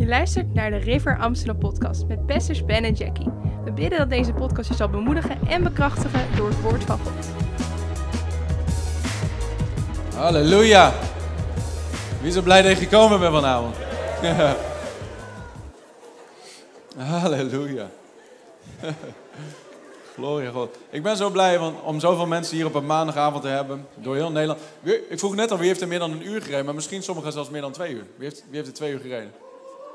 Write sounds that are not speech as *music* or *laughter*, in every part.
Je luistert naar de River Amsterdam podcast met pastors Ben en Jackie. We bidden dat deze podcast je zal bemoedigen en bekrachtigen door het woord van God. Halleluja. Wie is er blij dat je gekomen bent vanavond? *laughs* Halleluja. *laughs* Gloria God. Ik ben zo blij om zoveel mensen hier op een maandagavond te hebben. Door heel Nederland. Ik vroeg net al, wie heeft er meer dan een uur gereden? Maar misschien sommigen zelfs meer dan twee uur. Wie heeft, wie heeft er twee uur gereden?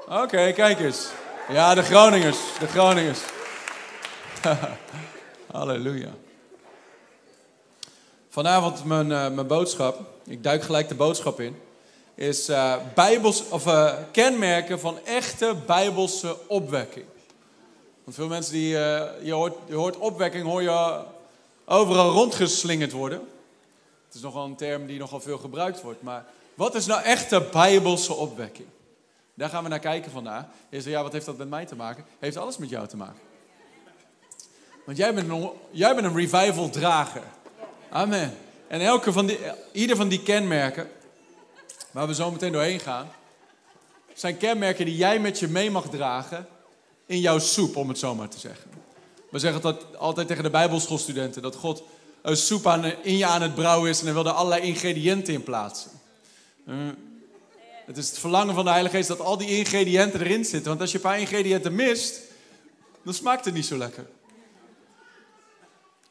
Oké, kijk eens. Ja, de Groningers. De Groningers. *laughs* Halleluja. Vanavond mijn, eh, mijn boodschap. Ik duik gelijk de boodschap in. Is eh, bijbels, of, eh, kenmerken van echte bijbelse opwekking. Want veel mensen die, je, hoort, je hoort opwekking, hoor je overal rondgeslingerd worden. Het is nogal een term die nogal veel gebruikt wordt. Maar wat is nou echte bijbelse opwekking? Daar gaan we naar kijken vandaag. Je zegt, ja, wat heeft dat met mij te maken? Heeft alles met jou te maken. Want jij bent een, jij bent een revival drager. Amen. En elke van die, ieder van die kenmerken, waar we zo meteen doorheen gaan, zijn kenmerken die jij met je mee mag dragen in jouw soep, om het zo maar te zeggen. We zeggen dat altijd tegen de Bijbelschoolstudenten, dat God een soep aan, in je aan het brouwen is en hij wil er allerlei ingrediënten in plaatsen. Het is het verlangen van de Heilige Geest dat al die ingrediënten erin zitten. Want als je een paar ingrediënten mist, dan smaakt het niet zo lekker.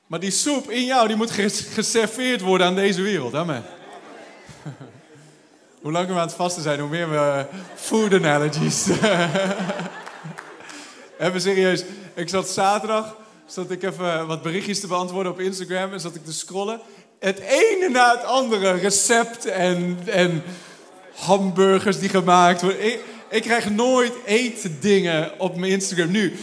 Maar die soep in jou, die moet ges- geserveerd worden aan deze wereld. Amen. *laughs* hoe langer we aan het vasten zijn, hoe meer we food analogies. *laughs* even serieus. Ik zat zaterdag, zat ik even wat berichtjes te beantwoorden op Instagram en zat ik te scrollen. Het ene na het andere recept en, en hamburgers die gemaakt worden. Ik, krijg nooit etendingen op mijn Instagram nu.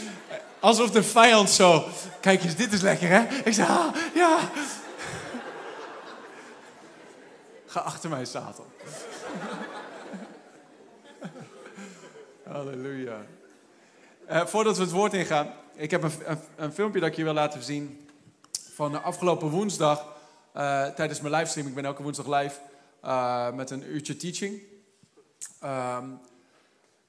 Alsof de vijand zo... Kijk eens, dit is lekker, hè? Ik zeg, ah, ja. Ga achter mij, Satan. *laughs* Halleluja. Eh, voordat we het woord ingaan, ik heb een, een, een filmpje dat ik je wil laten zien van de afgelopen woensdag eh, tijdens mijn livestream. Ik ben elke woensdag live eh, met een uurtje teaching. Ehm,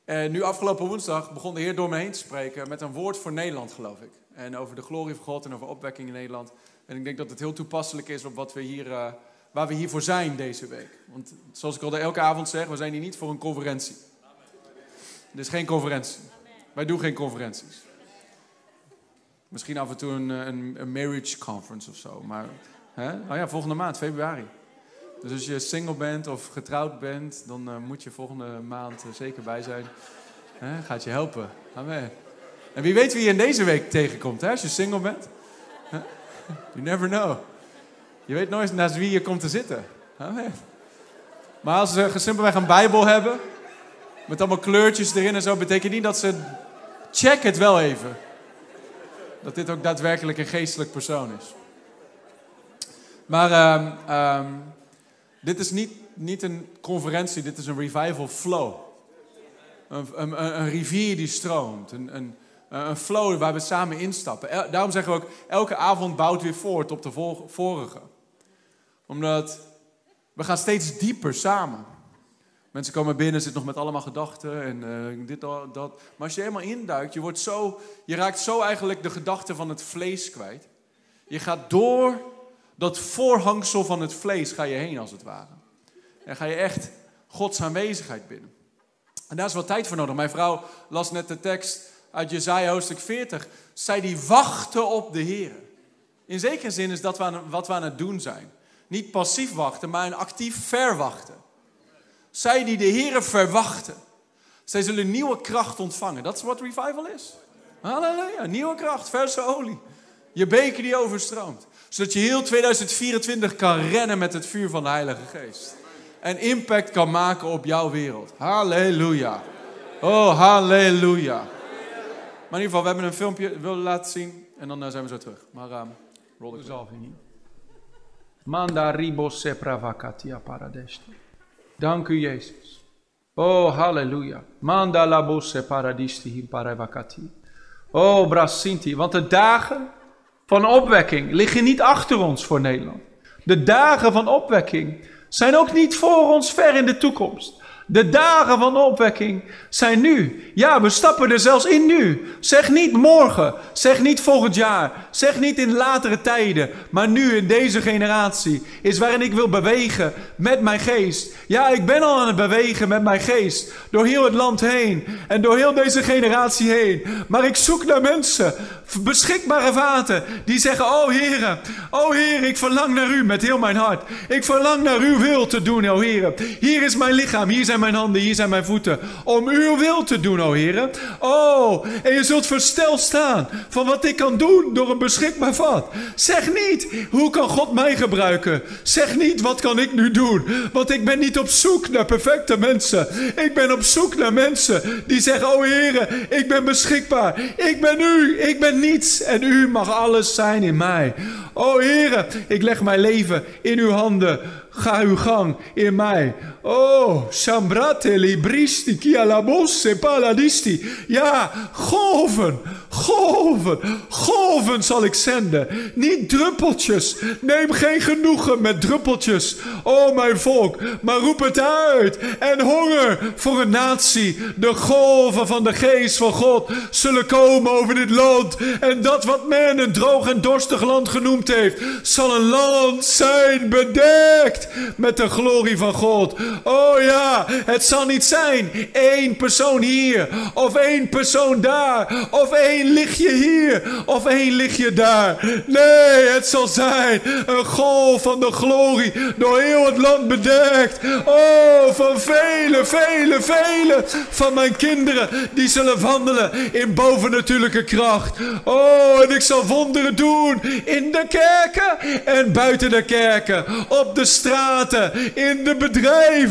en nu afgelopen woensdag begon de Heer door me heen te spreken met een woord voor Nederland, geloof ik. En over de glorie van God en over opwekking in Nederland. En ik denk dat het heel toepasselijk is op wat we hier, eh, waar we hier voor zijn deze week. Want zoals ik al elke avond zeg, we zijn hier niet voor een conferentie. Er is geen conferentie. Wij doen geen conferenties. Misschien af en toe een, eh, een, marriage conference of zo. Maar, hè? Oh ja, volgende maand, februari. Dus als je single bent of getrouwd bent, dan eh, moet je volgende maand er zeker bij zijn. Gaat je helpen. Amen. En wie weet wie je in deze week tegenkomt, hè? als je single bent. You never know. Je weet nooit naast wie je komt te zitten. Amen. Maar als ze simpelweg een Bijbel hebben, met allemaal kleurtjes erin en zo, betekent niet dat ze. Check het wel even. Dat dit ook daadwerkelijk een geestelijk persoon is. Maar ehm, ehm, dit is niet, niet een conferentie, dit is een revival flow. Een, een, een- rivier die stroomt. Een, een, een flow waar we samen instappen. Daarom zeggen we ook, elke avond bouwt weer voort op de vorige. Omdat we gaan steeds dieper samen. Mensen komen binnen, zitten nog met allemaal gedachten en eh, dit, dat, dat. Maar als je helemaal induikt, je, wordt zo, je raakt zo eigenlijk de gedachten van het vlees kwijt. Je gaat door dat voorhangsel van het vlees ga je heen, als het ware. En ga je echt Gods aanwezigheid binnen. En daar is wel tijd voor nodig. Mijn vrouw las net de tekst uit Jezaja hoofdstuk 40. Zij die wachten op de Heer. In zekere zin is dat wat we aan- wat we aan het doen zijn. Niet passief wachten, maar een actief verwachten. Zij die de Heer verwachten. Zij zullen nieuwe kracht ontvangen. Dat is wat revival is. Halleluja, nieuwe kracht, verse olie. Je beker die overstroomt. Zodat je heel 2024 kan rennen met het vuur van de Heilige Geest. En impact kan maken op jouw wereld. Halleluja. Oh, halleluja. Maar in ieder geval, we hebben een filmpje willen laten zien. En dan eh, zijn we zo terug. Maar ehm rol Zalving. Manda ribos sepravakatia paradesti. Dank u, Jezus. Oh, halleluja. Manda labose paradisti him paravakati. Oh, brasinti. Want de dagen van opwekking liggen niet achter ons voor Nederland. De dagen van opwekking zijn ook niet voor ons ver in de toekomst. De dagen van de opwekking zijn nu. Ja, we stappen er zelfs in nu. Zeg niet morgen. Zeg niet volgend jaar. Zeg niet in latere tijden. Maar nu in deze generatie is waarin ik wil bewegen met mijn geest. Ja, ik ben al aan het bewegen met mijn geest. Door heel het land heen. En door heel deze generatie heen. Maar ik zoek naar mensen. Beschikbare vaten. Die zeggen, oh heren. Oh Heer, ik verlang naar u met heel mijn hart. Ik verlang naar uw wil te doen, oh heren. Hier is mijn lichaam. Hier zijn mijn handen, hier zijn mijn voeten. Om uw wil te doen, o Heer. Oh, en je zult versteld staan van wat ik kan doen door een beschikbaar vat. Zeg niet, hoe kan God mij gebruiken? Zeg niet, wat kan ik nu doen? Want ik ben niet op zoek naar perfecte mensen. Ik ben op zoek naar mensen die zeggen, oh Heer, ik ben beschikbaar. Ik ben u, ik ben niets. En u mag alles zijn in mij. O Heer, ik leg mijn leven in uw handen. Ga uw gang in mij. Oh, Sambrate libristi, kia la bosse paladisti. Ja, golven, golven, golven zal ik zenden. Niet druppeltjes. Neem geen genoegen met druppeltjes. Oh, mijn volk, maar roep het uit. En honger voor een natie. De golven van de geest van God zullen komen over dit land. En dat wat men een droog en dorstig land genoemd heeft, zal een land zijn bedekt met de glorie van God. Oh ja, het zal niet zijn één persoon hier of één persoon daar of één lichtje hier of één lichtje daar. Nee, het zal zijn een golf van de glorie door heel het land bedekt. Oh, van vele, vele, vele van mijn kinderen die zullen wandelen in bovennatuurlijke kracht. Oh, en ik zal wonderen doen in de kerken en buiten de kerken, op de straten, in de bedrijven,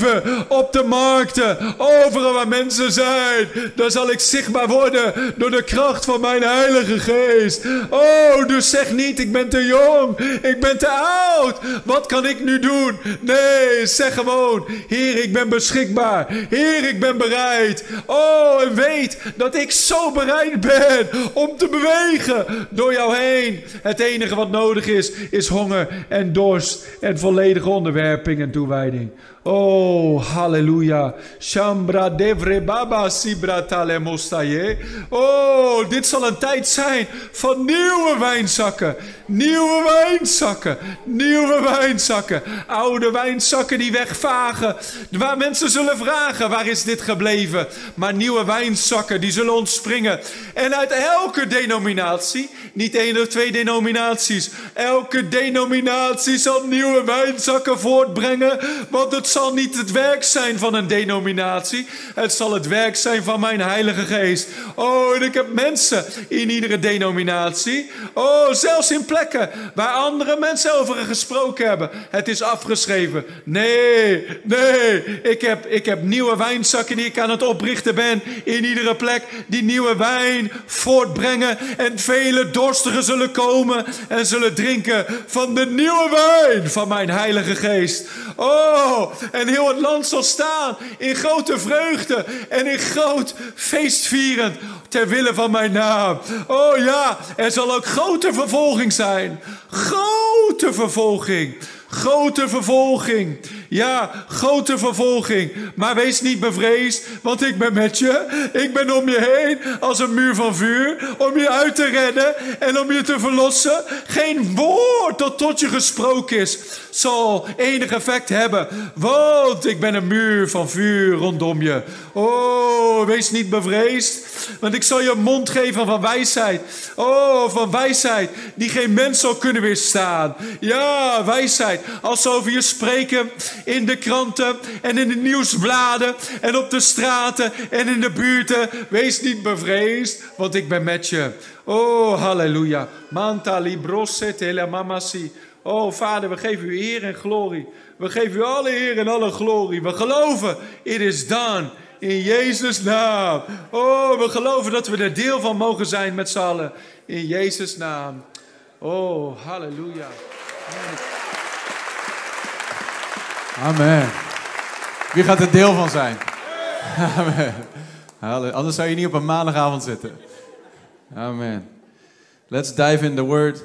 op de markten, overal waar mensen zijn. Daar zal ik zichtbaar worden door de kracht van mijn Heilige Geest. Oh, dus zeg niet, ik ben te jong, ik ben te oud. Wat kan ik nu doen? Nee, zeg gewoon, Heer, ik ben beschikbaar. Heer, ik ben bereid. Oh, en weet dat ik zo bereid ben om te bewegen door jou heen. Het enige wat nodig is, is honger en dorst en volledige onderwerping en toewijding. Oh, halleluja. Shambra devre baba sibra tale mostaye. Oh, dit zal een tijd zijn van nieuwe wijnzakken. Nieuwe wijnzakken. Nieuwe wijnzakken. Oude wijnzakken die wegvagen. Waar mensen zullen vragen, waar is dit gebleven? Maar nieuwe wijnzakken die zullen ontspringen. En uit elke denominatie, niet één of twee denominaties. Elke denominatie zal nieuwe wijnzakken voortbrengen. Want het zal niet het werk zijn van een denominatie. Het zal het werk zijn van mijn Heilige Geest. Oh, en ik heb mensen in iedere denominatie. Oh, zelfs in plekken waar andere mensen over gesproken hebben. Het is afgeschreven. Nee, nee. Ik heb, ik heb nieuwe wijnzakken die ik aan het oprichten ben. In iedere plek die nieuwe wijn voortbrengen. En vele dorstigen zullen komen en zullen drinken van de nieuwe wijn van mijn Heilige Geest. Oh, en heel het land zal staan in grote vreugde en in groot feestvierend ter wille van mijn naam. Oh ja, er zal ook grote vervolging zijn. Grote vervolging. Grote vervolging. Ja, grote vervolging. Maar wees niet bevreesd, want ik ben met je. Ik ben om je heen als een muur van vuur. Om je uit te redden en om je te verlossen. Geen woord dat tot je gesproken is zal enig effect hebben. Want ik ben een muur van vuur rondom je. Oh, wees niet bevreesd. Want ik zal je mond geven van wijsheid. Oh, van wijsheid die geen mens zal kunnen weerstaan. Ja, wijsheid. Als ze over je spreken in de kranten en in de nieuwsbladen en op de straten en in de buurten. Wees niet bevreesd, want ik ben met je. Oh, halleluja. Manta librosse telemamasi. Oh, Vader, we geven u eer en glorie. We geven u alle eer en alle glorie. We geloven, it is done. In Jezus' naam. Oh, we geloven dat we er deel van mogen zijn met z'n allen. In Jezus' naam. Oh, halleluja. Amen. Wie gaat er deel van zijn? Amen. Anders zou je niet op een maandagavond zitten. Amen. Let's dive in the word.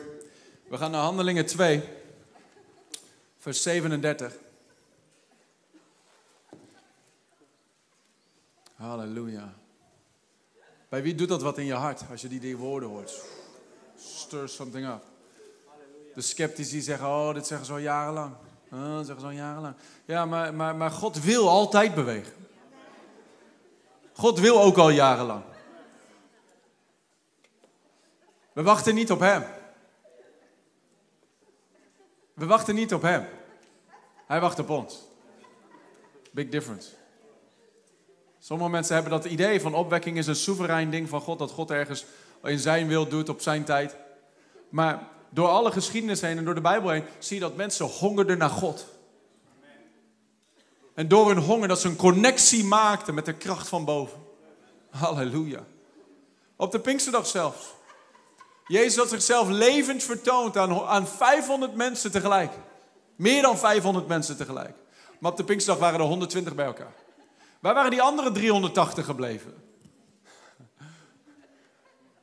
We gaan naar Handelingen 2, vers 37. Halleluja. Bij wie doet dat wat in je hart als je die, die woorden hoort? Stir something up. De sceptici zeggen, oh, dit zeggen ze al jarenlang. Dat zeggen ze al jarenlang. Ja, maar, maar, maar God wil altijd bewegen. God wil ook al jarenlang. We wachten niet op Hem. We wachten niet op Hem. Hij wacht op ons. Big difference. Sommige mensen hebben dat idee van opwekking is een soeverein ding van God, dat God ergens in zijn wil doet op zijn tijd. Maar door alle geschiedenis heen en door de Bijbel heen zie je dat mensen hongerden naar God. En door hun honger dat ze een connectie maakten met de kracht van boven. Halleluja. Op de Pinksterdag zelfs. Jezus had zichzelf levend vertoond aan, aan 500 mensen tegelijk. Meer dan 500 mensen tegelijk. Maar op de Pinksterdag waren er 120 bij elkaar. Waar waren die andere 380 gebleven?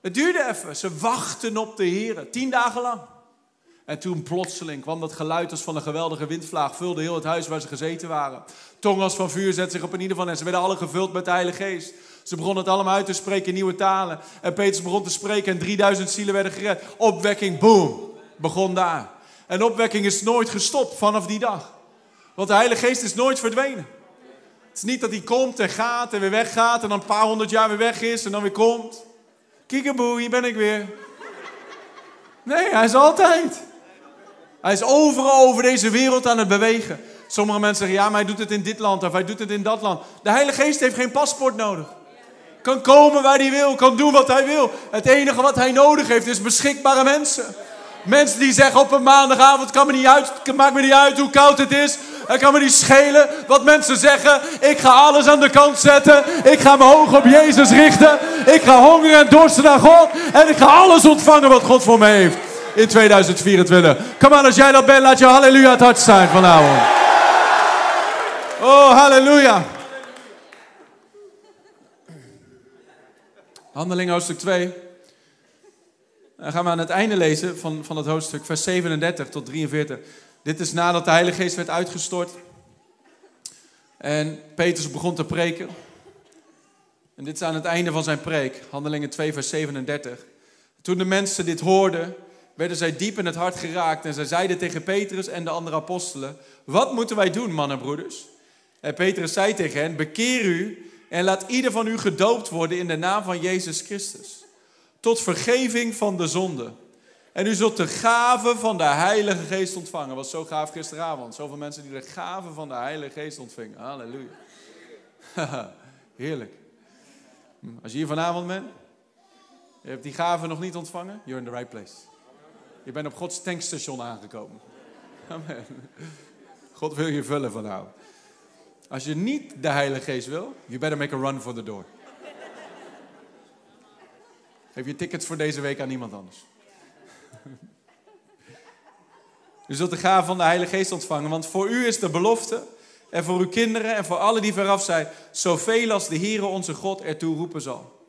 Het duurde even. Ze wachten op de Heer. Tien dagen lang. En toen plotseling kwam dat geluid als van een geweldige windvlaag. Vulde heel het huis waar ze gezeten waren. Tong als van vuur zette zich op in ieder van hen. Ze werden alle gevuld met de Heilige Geest. Ze begonnen het allemaal uit te spreken in nieuwe talen. En Petrus begon te spreken en 3000 zielen werden gered. Opwekking, boom, begon daar. En opwekking is nooit gestopt vanaf die dag. Want de Heilige Geest is nooit verdwenen. Het is niet dat hij komt en gaat en weer weggaat en dan een paar honderd jaar weer weg is en dan weer komt. Kiekeboe, hier ben ik weer. Nee, hij is altijd. Hij is overal over deze wereld aan het bewegen. Sommige mensen zeggen, ja, maar hij doet het in dit land of hij doet het in dat land. De Heilige Geest heeft geen paspoort nodig. Kan komen waar hij wil, kan doen wat hij wil. Het enige wat hij nodig heeft is beschikbare mensen. Mensen die zeggen op een maandagavond, kan me niet uit, maakt me niet uit hoe koud het is. Het kan me niet schelen wat mensen zeggen. Ik ga alles aan de kant zetten. Ik ga mijn ogen op Jezus richten. Ik ga hongeren en dorsten naar God. En ik ga alles ontvangen wat God voor me heeft in 2024. Kom aan, als jij dat bent, laat je halleluja het hart zijn vanavond. Oh, halleluja. Handeling hoofdstuk 2. Dan gaan we aan het einde lezen van, van het hoofdstuk, vers 37 tot 43. Dit is nadat de Heilige Geest werd uitgestort. En Petrus begon te preken. En dit is aan het einde van zijn preek, Handelingen 2, vers 37. Toen de mensen dit hoorden, werden zij diep in het hart geraakt. En zij zeiden tegen Petrus en de andere apostelen: Wat moeten wij doen, mannen broeders? En Petrus zei tegen hen: Bekeer u en laat ieder van u gedoopt worden in de naam van Jezus Christus. Tot vergeving van de zonde. En u zult de gave van de Heilige Geest ontvangen. was zo gaaf gisteravond. Zoveel mensen die de gave van de Heilige Geest ontvingen. Halleluja. *laughs* Heerlijk. Als je hier vanavond bent, je hebt die gave nog niet ontvangen, you're in the right place. Je bent op Gods tankstation aangekomen. Amen. God wil je vullen vanavond. Als je niet de Heilige Geest wil, you better make a run for the door. Geef je tickets voor deze week aan iemand anders. U zult de gave van de Heilige Geest ontvangen, want voor u is de belofte, en voor uw kinderen en voor alle die veraf zijn, zoveel als de Heere onze God ertoe roepen zal.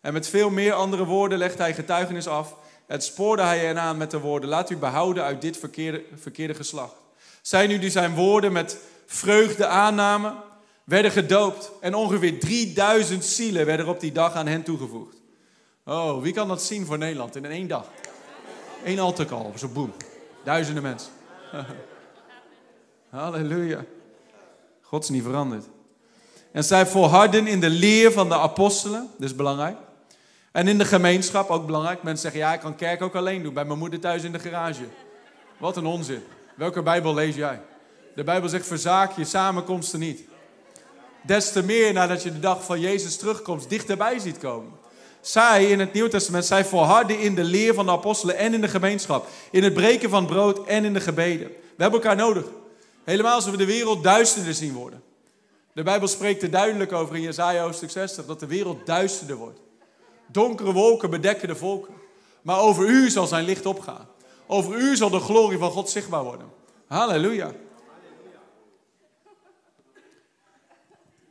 En met veel meer andere woorden legt hij getuigenis af. Het spoorde hij hen aan met de woorden, laat u behouden uit dit verkeerde, verkeerde geslacht. Zij nu die zijn woorden met vreugde aannamen, werden gedoopt en ongeveer 3000 zielen werden op die dag aan hen toegevoegd. Oh, wie kan dat zien voor Nederland in één dag? Eén altaar zo boem. Duizenden mensen. *laughs* Halleluja. God is niet veranderd. En zij volharden in de leer van de apostelen, dat is belangrijk. En in de gemeenschap, ook belangrijk. Mensen zeggen, ja, ik kan kerk ook alleen doen, bij mijn moeder thuis in de garage. Wat een onzin. Welke Bijbel lees jij? De Bijbel zegt, verzaak je samenkomsten niet. Des te meer nadat je de dag van Jezus terugkomt, dichterbij ziet komen. Zij in het Nieuw Testament, zij volharden in de leer van de apostelen en in de gemeenschap. In het breken van brood en in de gebeden. We hebben elkaar nodig. Helemaal als we de wereld duisterder zien worden. De Bijbel spreekt er duidelijk over in Jezaja hoofdstuk 60 dat de wereld duisterder wordt. Donkere wolken bedekken de volken. Maar over u zal zijn licht opgaan. Over u zal de glorie van God zichtbaar worden. Halleluja.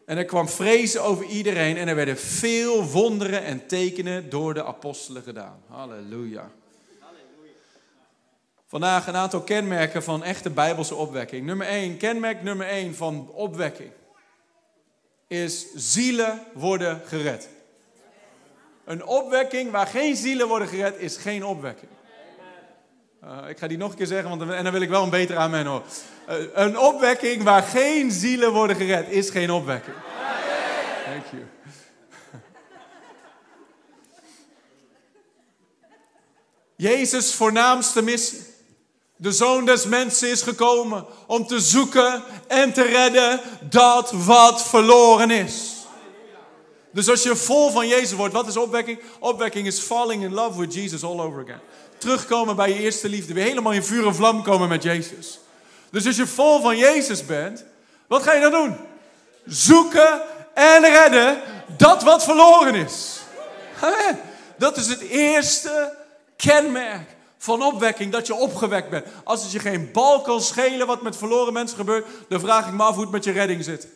En er kwam vrezen over iedereen en er werden veel wonderen en tekenen door de apostelen gedaan. Halleluja. Vandaag een aantal kenmerken van echte bijbelse opwekking. Nummer 1, kenmerk nummer 1 van opwekking is zielen worden gered. Een opwekking waar geen zielen worden gered is geen opwekking. Uh, ik ga die nog een keer zeggen, want, en dan wil ik wel een beter amen hoor. Uh, een opwekking waar geen zielen worden gered is geen opwekking. Thank you. *laughs* Jezus' voornaamste missie. De zoon des mensen is gekomen om te zoeken en te redden dat wat verloren is. Dus als je vol van Jezus wordt, wat is opwekking? Opwekking is falling in love with Jesus all over again. Terugkomen bij je eerste liefde. Weer helemaal in vuur en vlam komen met Jezus. Dus als je vol van Jezus bent, wat ga je dan doen? Zoeken en redden dat wat verloren is. Dat is het eerste kenmerk van opwekking, dat je opgewekt bent. Als het je geen bal kan schelen wat met verloren mensen gebeurt, dan vraag ik me af hoe het met je redding zit.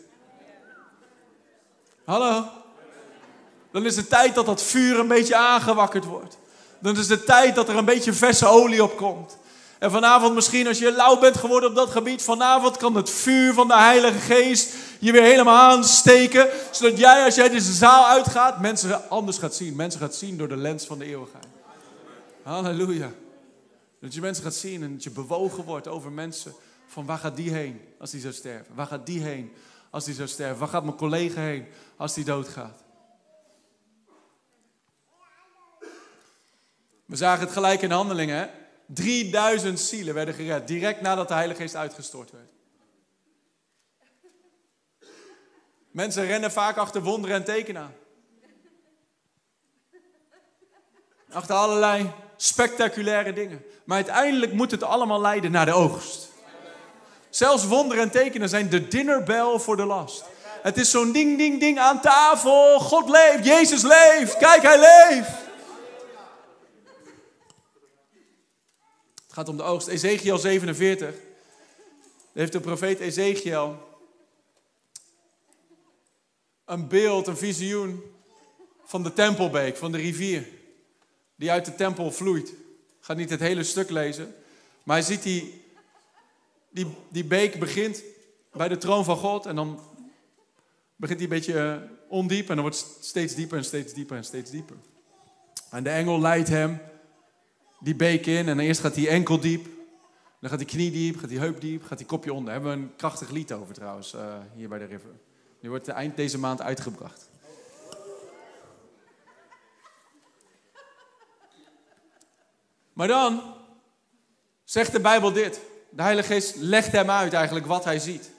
Hallo? Dan is het tijd dat dat vuur een beetje aangewakkerd wordt. Dan is het tijd dat er een beetje verse olie op komt. En vanavond misschien, als je lauw bent geworden op dat gebied, vanavond kan het vuur van de Heilige Geest je weer helemaal aansteken. Zodat jij, als jij deze zaal uitgaat, mensen anders gaat zien. Mensen gaat zien door de lens van de eeuwigheid. Halleluja. Dat je mensen gaat zien en dat je bewogen wordt over mensen. Van waar gaat die heen als die zou sterven? Waar gaat die heen als die zou sterven? Waar gaat mijn collega heen als die doodgaat? We zagen het gelijk in handelingen. 3000 zielen werden gered, direct nadat de Heilige Geest uitgestort werd. Mensen rennen vaak achter wonderen en tekenen Achter allerlei spectaculaire dingen. Maar uiteindelijk moet het allemaal leiden naar de oogst. Zelfs wonderen en tekenen zijn de dinnerbel voor de last. Het is zo'n ding, ding, ding aan tafel. God leeft, Jezus leeft. Kijk, hij leeft. Gaat om de oogst. Ezekiel 47. Daar heeft de profeet Ezekiel een beeld, een visioen van de tempelbeek, van de rivier die uit de tempel vloeit. Ik ga niet het hele stuk lezen. Maar hij ziet die, die, die beek begint bij de troon van God. En dan begint hij een beetje eh, ondiep. En dan wordt het steeds dieper en steeds dieper en steeds dieper. En de engel leidt hem die beek in. En eerst gaat hij enkel diep. Dan gaat hij knie diep, gaat hij heup diep, gaat hij kopje onder. Hebben we een krachtig lied over trouwens, uh, hier bij de River. Die wordt eind deze maand uitgebracht. Maar dan zegt de Bijbel dit. De Heilige Geest legt hem uit eigenlijk wat hij ziet.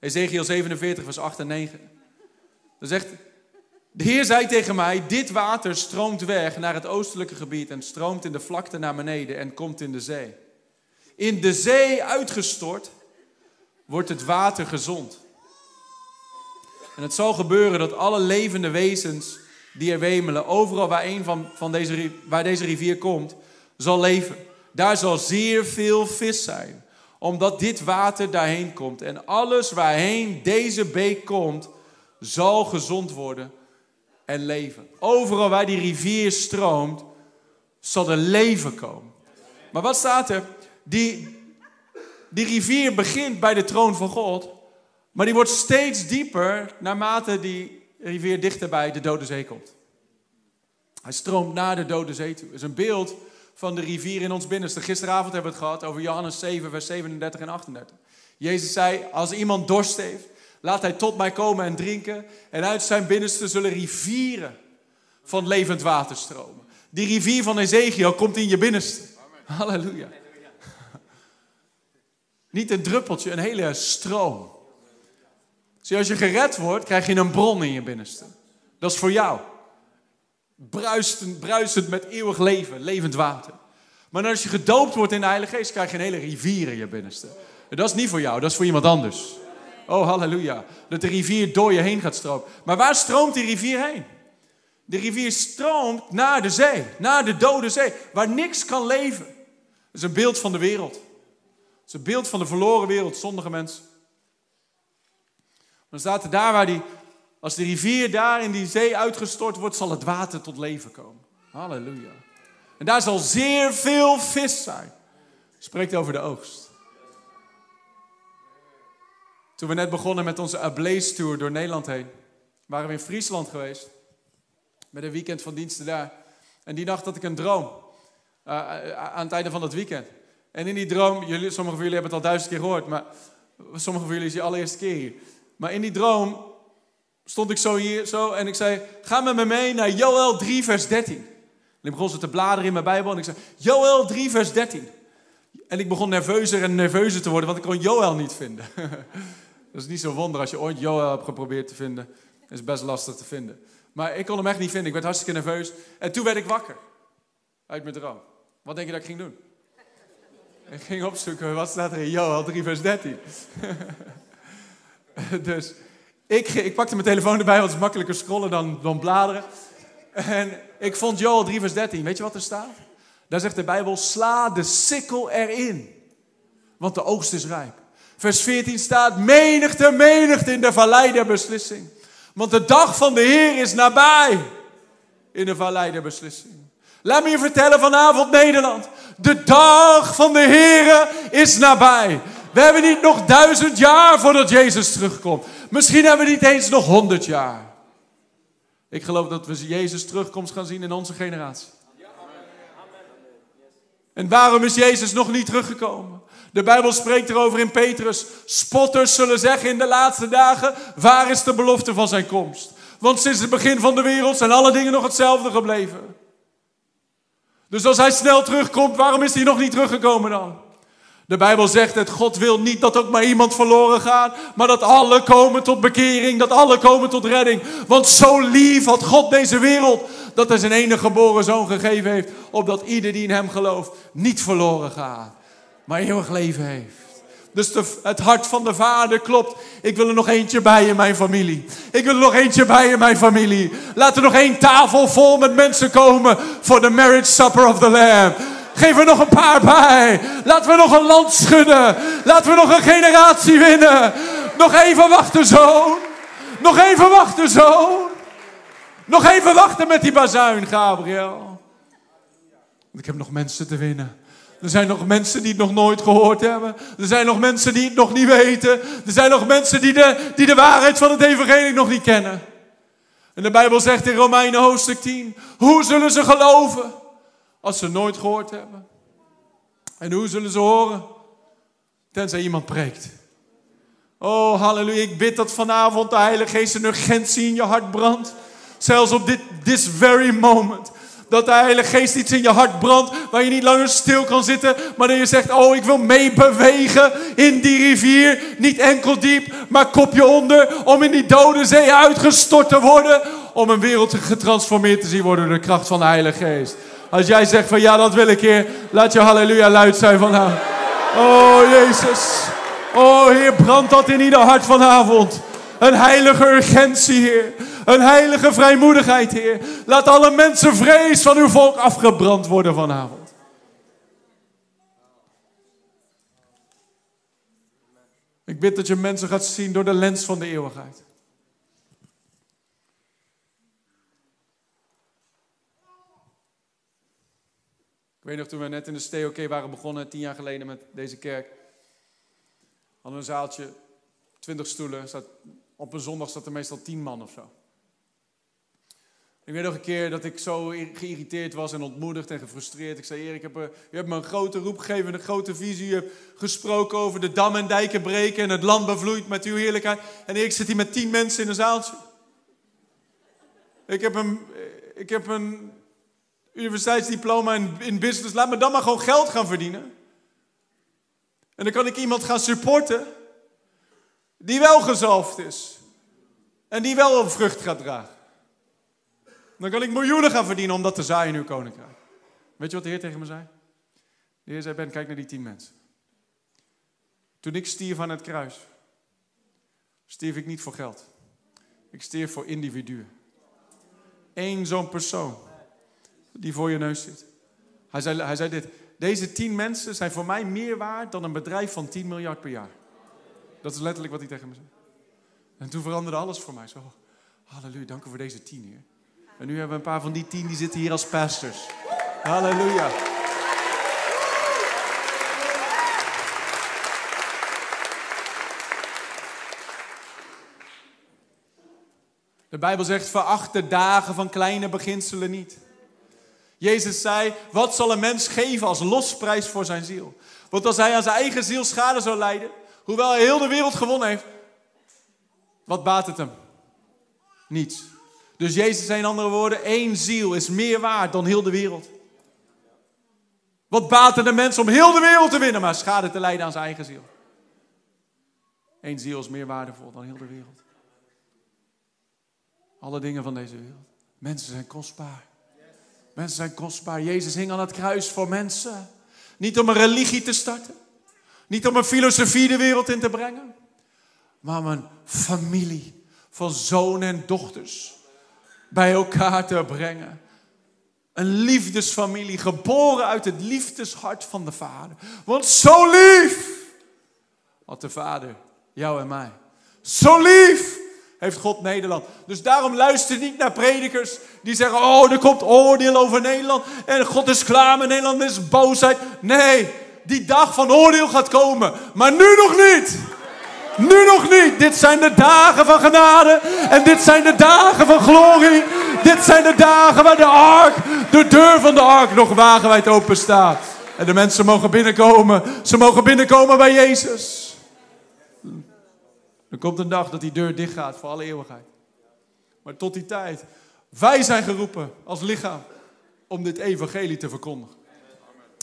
Ezekiel 47, vers 8 en 9. Dan zegt, de Heer zei tegen mij, dit water stroomt weg naar het oostelijke gebied en stroomt in de vlakte naar beneden en komt in de zee. In de zee uitgestort wordt het water gezond. En het zal gebeuren dat alle levende wezens die er wemelen, overal waar, een van, van deze, waar deze rivier komt, zal leven. Daar zal zeer veel vis zijn, omdat dit water daarheen komt. En alles waarheen deze beek komt, zal gezond worden en leven. Overal waar die rivier stroomt, zal er leven komen. Maar wat staat er? Die, die rivier begint bij de troon van God, maar die wordt steeds dieper naarmate die rivier dichterbij de Dode Zee komt. Hij stroomt naar de Dode Zee toe. Het is een beeld van de rivier in ons binnenste. Gisteravond hebben we het gehad over Johannes 7, vers 37 en 38. Jezus zei, als iemand dorst heeft, laat hij tot mij komen en drinken. En uit zijn binnenste zullen rivieren van levend water stromen. Die rivier van Ezekiel komt in je binnenste. Halleluja. Niet een druppeltje, een hele stroom. Zie, als je gered wordt, krijg je een bron in je binnenste. Dat is voor jou bruisend, bruisend met eeuwig leven, levend water. Maar als je gedoopt wordt in de Heilige Geest, krijg je een hele rivier in je binnenste. En dat is niet voor jou, dat is voor iemand anders. Oh, halleluja. Dat de rivier door je heen gaat stromen. Maar waar stroomt die rivier heen? De rivier stroomt naar de zee, naar de dode zee, waar niks kan leven. Dat is een beeld van de wereld. Het is een beeld van de verloren wereld, zondige mensen. Dan staat er daar waar die als de rivier daar in die zee uitgestort wordt, zal het water tot leven komen. Halleluja. En daar zal zeer veel vis zijn. Spreekt over de oogst. Toen we net begonnen met onze Ablaze Tour door Nederland heen, waren we in Friesland geweest. Met een weekend van diensten daar. En die nacht had ik een droom. Uh, aan het einde van dat weekend. En in die droom, jullie, sommigen van jullie hebben het al duizend keer gehoord, maar sommigen van jullie is de allereerste keer hier. Maar in die droom stond ik zo hier zo en ik zei: Ga met me mee naar Joel 3, vers 13. En ik begon ze te bladeren in mijn Bijbel en ik zei: Joel 3, vers 13. En ik begon nerveuzer en nerveuzer te worden, want ik kon Joel niet vinden. *laughs* Dat is niet zo wonder als je ooit Joel hebt geprobeerd te vinden. is best lastig te vinden. Maar ik kon hem echt niet vinden. Ik werd hartstikke nerveus. En toen werd ik wakker. Uit mijn droom. Wat denk je dat ik ging doen? Ik ging opzoeken, wat staat er in Joel 3 vers 13? *laughs* dus ik, ik pakte mijn telefoon erbij, want het is makkelijker scrollen dan, dan bladeren. En ik vond Joel 3 vers 13. Weet je wat er staat? Daar zegt de Bijbel, sla de sikkel erin. Want de oogst is rijp. Vers 14 staat, menigte, menigte in de vallei der beslissing. Want de dag van de Heer is nabij in de vallei der beslissing. Laat me je vertellen vanavond Nederland. De dag van de Heer is nabij. We hebben niet nog duizend jaar voordat Jezus terugkomt. Misschien hebben we niet eens nog honderd jaar. Ik geloof dat we Jezus terugkomst gaan zien in onze generatie. En waarom is Jezus nog niet teruggekomen? De Bijbel spreekt erover in Petrus. Spotters zullen zeggen in de laatste dagen: waar is de belofte van zijn komst? Want sinds het begin van de wereld zijn alle dingen nog hetzelfde gebleven. Dus als hij snel terugkomt, waarom is hij nog niet teruggekomen dan? De Bijbel zegt het, God wil niet dat ook maar iemand verloren gaat, maar dat alle komen tot bekering, dat alle komen tot redding. Want zo lief had God deze wereld, dat hij zijn enige geboren zoon gegeven heeft, opdat ieder die in hem gelooft niet verloren gaat, maar eeuwig leven heeft. Dus de, het hart van de vader klopt. Ik wil er nog eentje bij in mijn familie. Ik wil er nog eentje bij in mijn familie. Laat er nog één tafel vol met mensen komen voor de marriage supper of the Lamb. Geef er nog een paar bij. Laten we nog een land schudden. Laten we nog een generatie winnen. Nog even wachten, zoon. Nog even wachten, zoon. Nog even wachten met die bazuin, Gabriel. Ik heb nog mensen te winnen. Er zijn nog mensen die het nog nooit gehoord hebben. Er zijn nog mensen die het nog niet weten. Er zijn nog mensen die de, die de waarheid van het evangelie nog niet kennen. En de Bijbel zegt in Romeinen hoofdstuk 10. Hoe zullen ze geloven als ze nooit gehoord hebben? En hoe zullen ze horen? Tenzij iemand preekt. Oh, halleluja. Ik bid dat vanavond de Heilige Geest een urgentie in je hart brandt. Zelfs op dit this very moment. Dat de Heilige Geest iets in je hart brandt waar je niet langer stil kan zitten, maar dat je zegt: Oh, ik wil meebewegen in die rivier. Niet enkel diep, maar kopje onder. Om in die dode zee uitgestort te worden. Om een wereld getransformeerd te zien worden door de kracht van de Heilige Geest. Als jij zegt van ja, dat wil ik Heer, laat je halleluja luid zijn vanavond. Oh Jezus. Oh Heer, brandt dat in ieder hart vanavond. Een heilige urgentie, Heer. Een heilige vrijmoedigheid, Heer. Laat alle mensen vrees van uw volk afgebrand worden vanavond. Ik bid dat je mensen gaat zien door de lens van de eeuwigheid. Ik weet nog toen we net in de STOK waren begonnen, tien jaar geleden met deze kerk. Hadden we een zaaltje, twintig stoelen. op een zondag zat er meestal tien man of zo. Ik weet nog een keer dat ik zo geïrriteerd was en ontmoedigd en gefrustreerd. Ik zei, Erik, heb, u hebt me een grote roep gegeven, een grote visie. U hebt gesproken over de dam en dijken breken en het land bevloeit met uw heerlijkheid. En ik zit hier met tien mensen in een zaaltje. Ik heb een, ik heb een universiteitsdiploma in, in business. Laat me dan maar gewoon geld gaan verdienen. En dan kan ik iemand gaan supporten die wel gezalfd is. En die wel vrucht gaat dragen. Dan kan ik miljoenen gaan verdienen om dat te zaaien in uw koninkrijk. Weet je wat de Heer tegen me zei? De Heer zei, Ben, kijk naar die tien mensen. Toen ik stierf aan het kruis, stierf ik niet voor geld. Ik stierf voor individuen. Eén zo'n persoon die voor je neus zit. Hij zei, hij zei dit, deze tien mensen zijn voor mij meer waard dan een bedrijf van 10 miljard per jaar. Dat is letterlijk wat hij tegen me zei. En toen veranderde alles voor mij. Zo, halleluja, dank u voor deze tien, Heer. En nu hebben we een paar van die tien die zitten hier als pastors. Halleluja. De Bijbel zegt: veracht dagen van kleine beginselen niet. Jezus zei: Wat zal een mens geven als losprijs voor zijn ziel? Want als hij aan zijn eigen ziel schade zou lijden, hoewel hij heel de wereld gewonnen heeft, wat baat het hem? Niets. Dus Jezus zei in andere woorden, één ziel is meer waard dan heel de wereld. Wat baat het een mens om heel de wereld te winnen, maar schade te lijden aan zijn eigen ziel? Eén ziel is meer waardevol dan heel de wereld. Alle dingen van deze wereld. Mensen zijn kostbaar. Mensen zijn kostbaar. Jezus hing aan het kruis voor mensen. Niet om een religie te starten. Niet om een filosofie de wereld in te brengen. Maar om een familie van zonen en dochters bij elkaar te brengen. Een liefdesfamilie, geboren uit het liefdeshart van de Vader. Want zo lief had de Vader jou en mij. Zo lief heeft God Nederland. Dus daarom luister niet naar predikers die zeggen: Oh, er komt oordeel over Nederland. En God is klaar met Nederland, er is boosheid. Nee, die dag van oordeel gaat komen. Maar nu nog niet. Nu nog niet. Dit zijn de dagen van genade. En dit zijn de dagen van glorie. Dit zijn de dagen waar de ark, de deur van de ark nog wagenwijd open staat. En de mensen mogen binnenkomen. Ze mogen binnenkomen bij Jezus. Er komt een dag dat die deur dicht gaat voor alle eeuwigheid. Maar tot die tijd, wij zijn geroepen als lichaam om dit evangelie te verkondigen.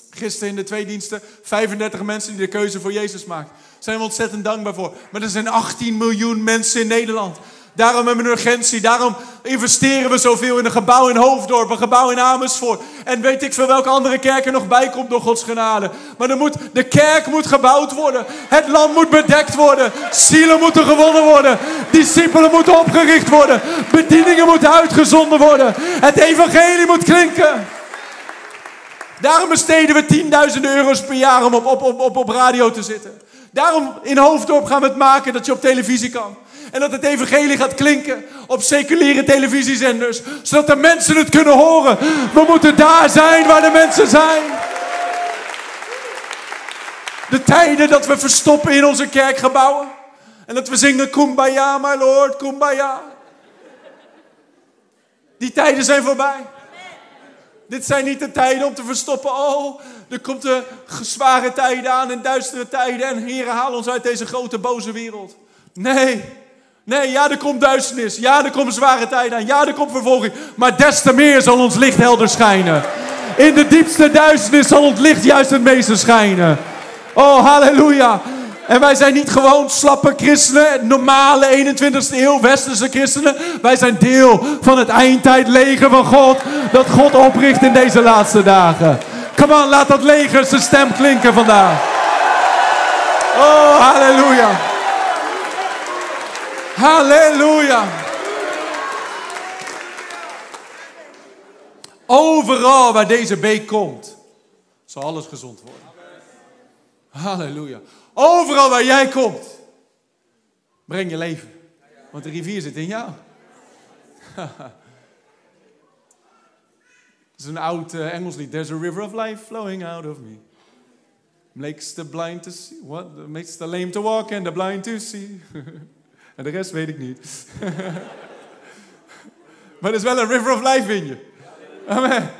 Gisteren in de twee diensten, 35 mensen die de keuze voor Jezus maken. Zijn we ontzettend dankbaar voor. Maar er zijn 18 miljoen mensen in Nederland Daarom hebben we een urgentie. Daarom investeren we zoveel in een gebouw in Hoofddorp, een gebouw in Amersfoort. En weet ik veel welke andere kerk er nog bij komt door Gods genade. Maar er moet, de kerk moet gebouwd worden. Het land moet bedekt worden. Zielen moeten gewonnen worden. Discipelen moeten opgericht worden. Bedieningen moeten uitgezonden worden. Het evangelie moet klinken. Daarom besteden we tienduizenden euro's per jaar om op, op, op, op radio te zitten. Daarom in Hoofddorp gaan we het maken dat je op televisie kan. En dat het evangelie gaat klinken op seculiere televisiezenders. Zodat de mensen het kunnen horen. We moeten daar zijn waar de mensen zijn. De tijden dat we verstoppen in onze kerkgebouwen. En dat we zingen Kumbaya, my Lord, Kumbaya. Die tijden zijn voorbij. Dit zijn niet de tijden om te verstoppen. Oh, er komt zware tijden aan en duistere tijden. En heren, haal ons uit deze grote boze wereld. Nee, Nee, ja, er komt duisternis. Ja, er komt zware tijden aan. Ja, er komt vervolging. Maar des te meer zal ons licht helder schijnen. In de diepste duisternis zal ons licht juist het meeste schijnen. Oh, halleluja. En wij zijn niet gewoon slappe christenen, normale 21ste eeuw westerse christenen. Wij zijn deel van het eindtijdleger van God. Dat God opricht in deze laatste dagen. Come on, laat dat leger zijn stem klinken vandaag. Oh, halleluja. Halleluja. Overal waar deze beek komt, zal alles gezond worden. Halleluja. Overal waar jij komt, breng je leven. Want de rivier zit in jou. *laughs* Is een oud uh, Engels lied. There's a river of life flowing out of me. Makes the blind to see. What? Makes the lame to walk and the blind to see. *laughs* En de rest weet ik niet. *laughs* maar er is wel een river of life in je. Amen.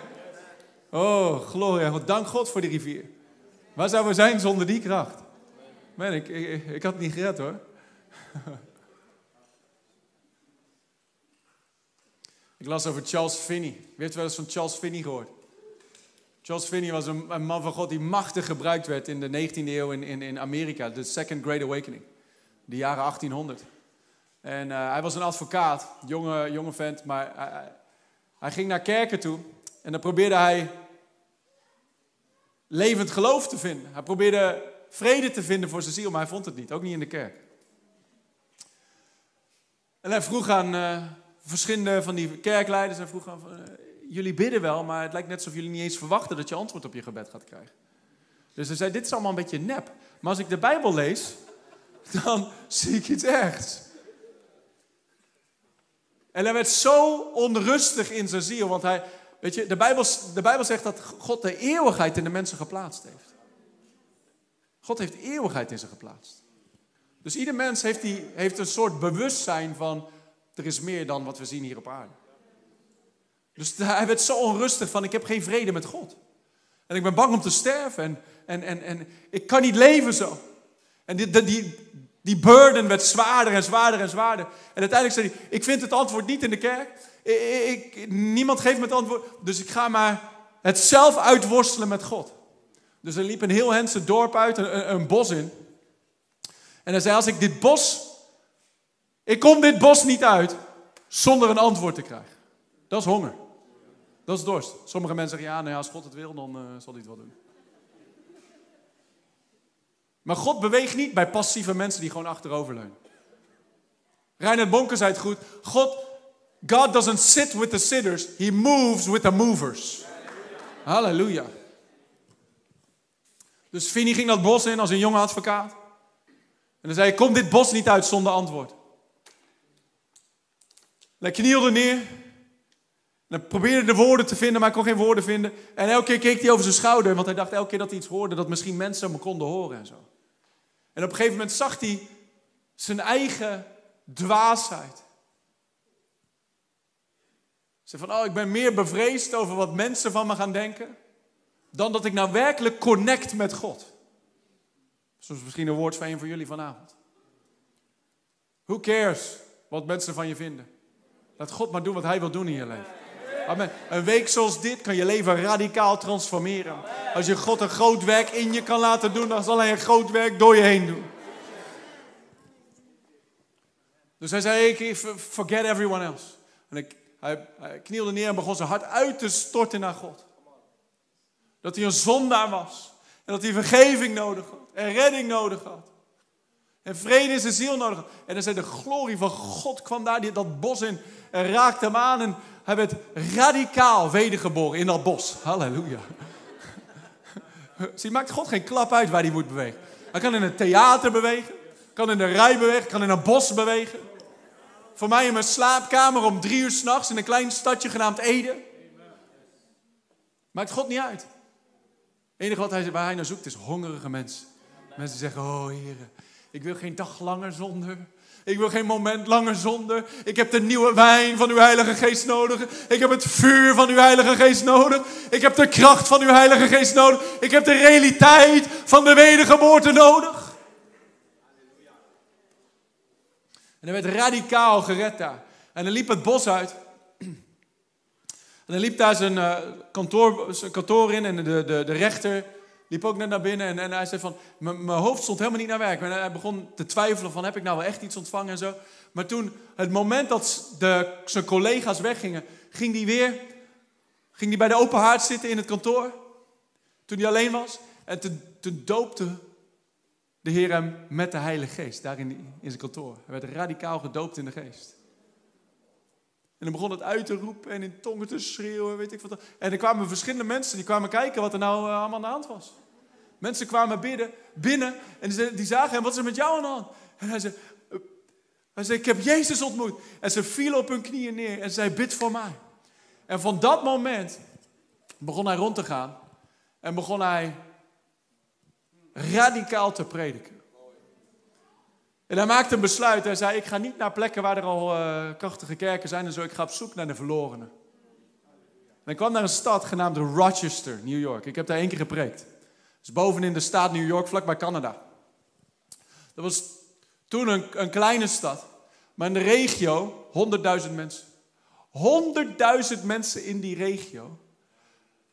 Oh, gloria. Dank God voor die rivier. Waar zouden we zijn zonder die kracht? Man, ik, ik, had niet gered hoor. *laughs* ik las over Charles Finney. Wie heeft wel eens van Charles Finney gehoord? Charles Finney was een, een, man van God die machtig gebruikt werd in de 19e eeuw in, in, in Amerika. De Second Great Awakening. De jaren 1800. En uh, hij was een advocaat, jonge, jonge vent, maar hij, hij ging naar kerken toe en dan probeerde hij levend geloof te vinden. Hij probeerde vrede te vinden voor zijn ziel, maar hij vond het niet, ook niet in de kerk. En hij vroeg aan verschillende van die kerkleiders, hij vroeg aan, uh, jullie bidden wel, maar het lijkt net alsof jullie niet eens verwachten dat je antwoord op je gebed gaat krijgen. Dus hij zei, dit is allemaal een beetje nep. Maar als ik de Bijbel lees, dan *laughs* zie ik iets ergs. En hij werd zo onrustig in zijn ziel, want hij, weet je, de Bijbel, de Bijbel zegt dat God de eeuwigheid in de mensen geplaatst heeft. God heeft eeuwigheid in ze geplaatst. Dus ieder mens heeft, die, heeft een soort bewustzijn van er is meer dan wat we zien hier op aarde. Dus hij werd zo onrustig van, ik heb geen vrede met God. En ik ben bang om te sterven en, en, en, en ik kan niet leven zo. En die, die, die burden werd zwaarder en zwaarder en zwaarder. En uiteindelijk zei hij, ik vind het antwoord niet in de kerk. Ik, niemand geeft me het antwoord, dus ik ga maar het zelf uitworstelen met God. Dus er liep een heel Hense dorp uit, een, een bos in. En hij zei, als ik dit bos, ik kom dit bos niet uit zonder een antwoord te krijgen. Dat is honger. Dat is dorst. Sommige mensen zeggen, ja, nou ja, als God het wil, dan uh, zal hij het wel doen. Maar God beweegt niet bij passieve mensen die gewoon achteroverleunen. Reinhard Bonke zei het goed. God, God doesn't sit with the sitters, he moves with the movers. Halleluja. Dus Vinnie ging dat bos in als een jonge advocaat. En dan zei hij, kom dit bos niet uit zonder antwoord. Hij knielde neer. En probeerde de woorden te vinden, maar hij kon geen woorden vinden. En elke keer keek hij over zijn schouder, want hij dacht elke keer dat hij iets hoorde, dat misschien mensen me konden horen en zo. En op een gegeven moment zag hij zijn eigen dwaasheid. Ze van, oh, ik ben meer bevreesd over wat mensen van me gaan denken, dan dat ik nou werkelijk connect met God. Dat is misschien een woord van een van jullie vanavond. Who cares wat mensen van je vinden? Laat God maar doen wat Hij wil doen in je leven. Amen. Een week zoals dit kan je leven radicaal transformeren. Als je God een groot werk in je kan laten doen, dan zal Hij een groot werk door je heen doen. Dus hij zei, ik forget everyone else. En ik, hij, hij knielde neer en begon zijn hart uit te storten naar God. Dat hij een zondaar was. En dat hij vergeving nodig had. En redding nodig had. En vrede in zijn ziel nodig. En dan zei de glorie van God kwam daar dat bos in. En raakte hem aan. En hij werd radicaal wedergeboren in dat bos. Halleluja. Zie, maakt God geen klap uit waar hij moet bewegen. Hij kan in een theater bewegen. Kan in een rij bewegen. Kan in een bos bewegen. Voor mij in mijn slaapkamer om drie uur s'nachts in een klein stadje genaamd Ede. Maakt God niet uit. Het enige wat hij, waar hij naar zoekt is hongerige mensen. Mensen zeggen, oh heren, ik wil geen dag langer zonder. Ik wil geen moment langer zonder. Ik heb de nieuwe wijn van uw Heilige Geest nodig. Ik heb het vuur van uw Heilige Geest nodig. Ik heb de kracht van uw Heilige Geest nodig. Ik heb de realiteit van de wedergeboorte nodig. En hij werd radicaal gered daar. En dan liep het bos uit. En dan liep daar zijn, uh, kantoor, kantoor in en de, de, de rechter liep ook net naar binnen. En, en hij zei van, mijn hoofd stond helemaal niet naar werk. En hij begon te twijfelen van, heb ik nou wel echt iets ontvangen en zo. Maar toen, het moment dat de, zijn collega's weggingen, ging hij weer ging die bij de open haard zitten in het kantoor. Toen hij alleen was. En toen, toen doopte de Heer hem met de Heilige Geest, daar in, in zijn kantoor. Hij werd radicaal gedoopt in de geest. En dan begon het uit te roepen en in tongen te schreeuwen, weet ik wat. En er kwamen verschillende mensen, die kwamen kijken wat er nou uh, allemaal aan de hand was. Mensen kwamen bidden, binnen en die, zagen hem, wat is er met jou aan de hand? En hij zei, hij zei, ik heb Jezus ontmoet. En ze vielen op hun knieën neer en zei, bid voor mij. En van dat moment begon hij rond te gaan en begon hij radicaal te prediken. En hij maakte een besluit. Hij zei: Ik ga niet naar plekken waar er al uh, krachtige kerken zijn en zo. Ik ga op zoek naar de verlorenen. En ik kwam naar een stad genaamd Rochester, New York. Ik heb daar één keer gepreekt. Is bovenin de staat New York, vlakbij Canada. Dat was toen een, een kleine stad. Maar in de regio 100.000 mensen. 100.000 mensen in die regio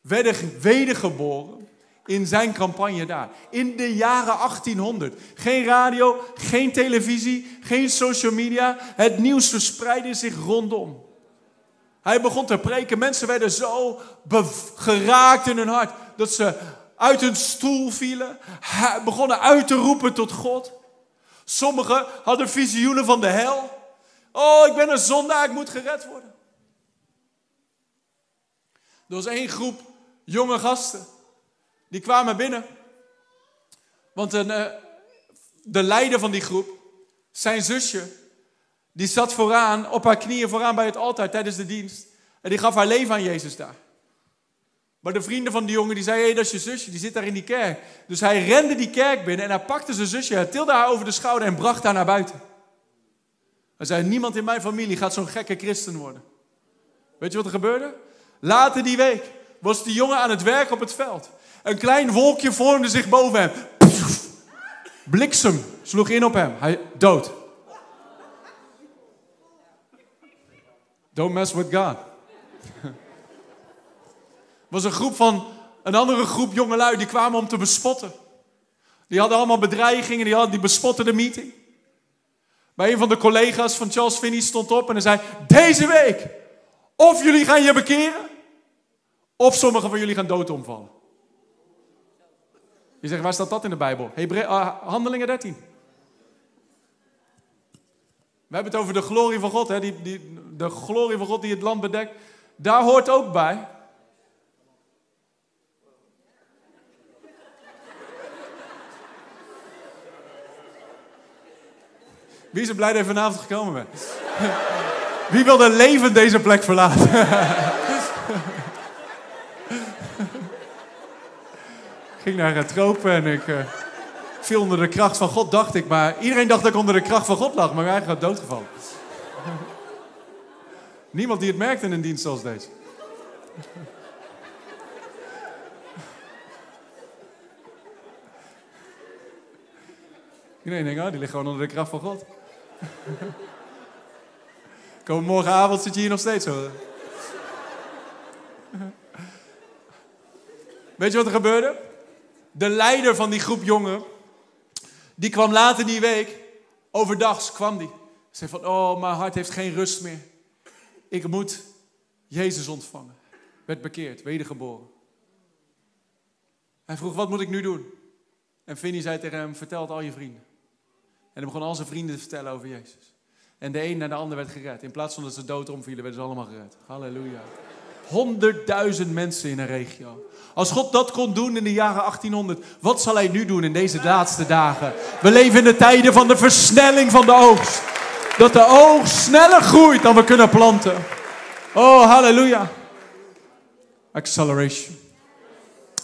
werden wedergeboren in zijn campagne daar. In de jaren 1800. Geen radio, geen televisie, geen social media. Het nieuws verspreidde zich rondom. Hij begon te preken. Mensen werden zo geraakt in hun hart dat ze uit hun stoel vielen, begonnen uit te roepen tot God. Sommigen hadden visioenen van de hel. Oh, ik ben een zondaar, ik moet gered worden. Er was één groep jonge gasten die kwamen binnen. Want een, uh, de leider van die groep, zijn zusje, die zat vooraan, op haar knieën vooraan bij het altaar tijdens de dienst. En die gaf haar leven aan Jezus daar. Maar de vrienden van die jongen die zeiden, hé, dat is je zusje, die zit daar in die kerk. Dus hij rende die kerk binnen en hij pakte zijn zusje, hij tilde haar over de schouder en bracht haar naar buiten. Hij zei, niemand in mijn familie gaat zo'n gekke christen worden. Weet je wat er gebeurde? Later die week was die jongen aan het werk op het veld. Een klein wolkje vormde zich boven hem. Bliksem sloeg in op hem. Hij dood. Don't mess with God. Was een groep van een andere groep jongelui die kwamen om te bespotten. Die hadden allemaal bedreigingen, die, hadden, die bespotten de meeting. Bij een van de collega's van Charles Finney stond op en hij zei: Deze week, of jullie gaan je bekeren, of sommigen van jullie gaan dood omvallen. Je zegt, waar staat dat in de Bijbel? Hebre uh, Handelingen 13. We hebben het over de glorie van God, hè? Die, die, de glorie van God die het land bedekt. Daar hoort ook bij. Wie is er blij dat je vanavond gekomen bent? *laughs* Wie wil er levend deze plek verlaten? ik *laughs* ging naar het tropen en ik uh, viel onder de kracht van God, dacht ik. Maar iedereen dacht dat ik onder de kracht van God lag, maar ik eigenlijk doodgevallen. *laughs* Niemand die het merkte in een dienst zoals deze. Iedereen denkt, oh, die ligt gewoon onder de kracht van God. Kom, morgenavond zit je hier nog steeds zo. Weet je wat er gebeurde? De leider van die groep jongen, die kwam later die week, overdags kwam die. Zei van, oh, mijn hart heeft geen rust meer. Ik moet Jezus ontvangen. Werd bekeerd, wedergeboren. Hij vroeg, wat moet ik nu doen? En Vinnie zei tegen hem, vertel het al je vrienden. En hij begon al zijn vrienden te vertellen over Jezus. En de een naar de ander werd gered. In plaats van dat ze dood omvielen, werden ze allemaal gered. Halleluja. Honderdduizend mensen in een regio. Als God dat kon doen in de jaren 1800, wat zal Hij nu doen in deze laatste dagen? We leven in de tijden van de versnelling van de oogst. Dat de oogst sneller groeit dan we kunnen planten. Oh, halleluja. Acceleration.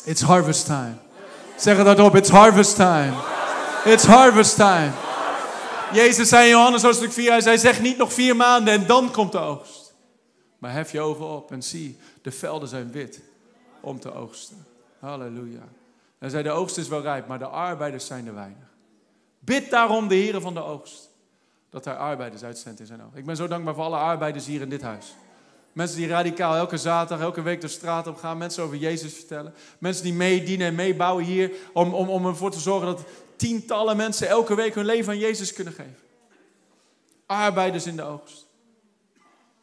It's harvest time. Zeg het op, it's harvest time. It's harvest time. Jezus zei in Johannes hoofdstuk 4, hij zei, niet nog vier maanden en dan komt de oogst. Maar hef je ogen op en zie, de velden zijn wit om te oogsten. Halleluja. Hij zei, de oogst is wel rijp, maar de arbeiders zijn er weinig. Bid daarom de heren van de oogst, dat hij arbeiders uitzendt in zijn oog. Ik ben zo dankbaar voor alle arbeiders hier in dit huis. Mensen die radicaal elke zaterdag, elke week de straat op gaan. Mensen over Jezus vertellen. Mensen die meedienen en meebouwen hier. Om, om, om ervoor te zorgen dat tientallen mensen elke week hun leven aan Jezus kunnen geven. Arbeiders in de oogst.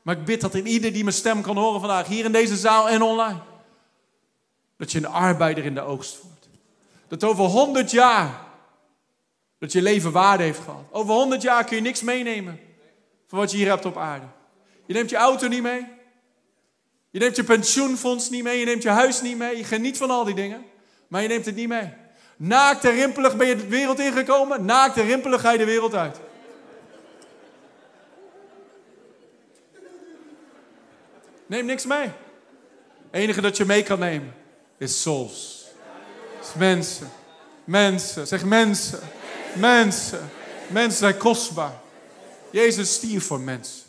Maar ik bid dat in ieder die mijn stem kan horen vandaag, hier in deze zaal en online, dat je een arbeider in de oogst wordt. Dat over honderd jaar, dat je leven waarde heeft gehad. Over honderd jaar kun je niks meenemen van wat je hier hebt op aarde. Je neemt je auto niet mee. Je neemt je pensioenfonds niet mee. Je neemt je huis niet mee. Je geniet van al die dingen. Maar je neemt het niet mee. Naakt en rimpelig ben je de wereld ingekomen. Naakt en rimpelig ga je de wereld uit. Neem niks mee. Het enige dat je mee kan nemen is souls. Is mensen. Mensen. Zeg mensen. Mensen. Mensen zijn kostbaar. Jezus stierf voor mensen.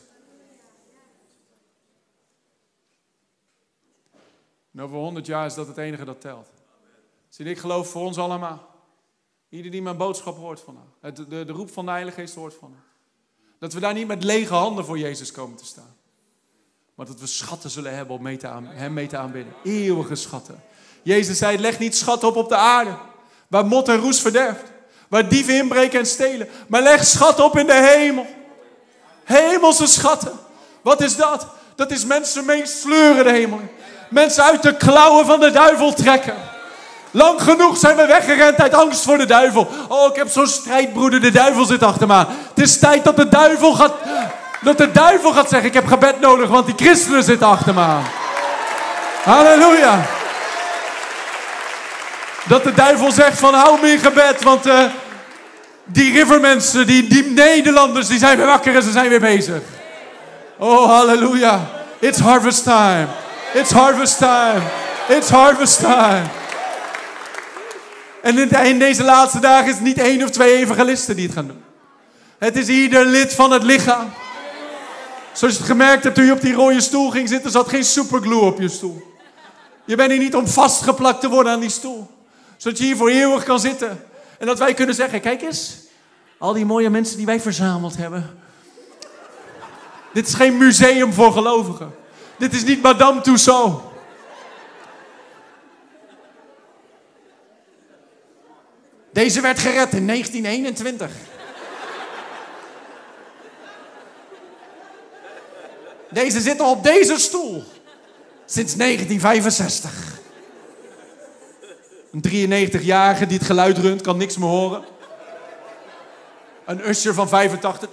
En over honderd jaar is dat het enige dat telt. Zie, ik geloof voor ons allemaal. Ieder die mijn boodschap hoort vandaag. De, de, de roep van de Heilige Geest hoort van Dat we daar niet met lege handen voor Jezus komen te staan. Maar dat we schatten zullen hebben om mee te aan, hem mee te aanbidden. Eeuwige schatten. Jezus zei, leg niet schatten op op de aarde. Waar mot en roes verderft. Waar dieven inbreken en stelen. Maar leg schatten op in de hemel. Hemelse schatten. Wat is dat? Dat is mensen meesleuren de hemel Mensen uit de klauwen van de duivel trekken. Lang genoeg zijn we weggerend uit angst voor de duivel. Oh, ik heb zo'n strijdbroeder, de duivel zit achter me Het is tijd dat de duivel gaat, dat de duivel gaat zeggen, ik heb gebed nodig, want die christenen zitten achter me aan. Halleluja. Dat de duivel zegt van hou me in gebed, want uh, die rivermensen, die, die Nederlanders, die zijn weer wakker en ze zijn weer bezig. Oh, halleluja. It's harvest time. It's harvest time. It's harvest time. En in deze laatste dagen is het niet één of twee evangelisten die het gaan doen. Het is ieder lid van het lichaam. Zoals je het gemerkt hebt toen je op die rode stoel ging zitten, zat geen superglue op je stoel. Je bent hier niet om vastgeplakt te worden aan die stoel. Zodat je hier voor eeuwig kan zitten. En dat wij kunnen zeggen, kijk eens, al die mooie mensen die wij verzameld hebben. Dit is geen museum voor gelovigen. Dit is niet Madame Tussauds. Deze werd gered in 1921. Deze zit al op deze stoel. Sinds 1965. Een 93-jarige die het geluid runt, kan niks meer horen. Een usher van 85.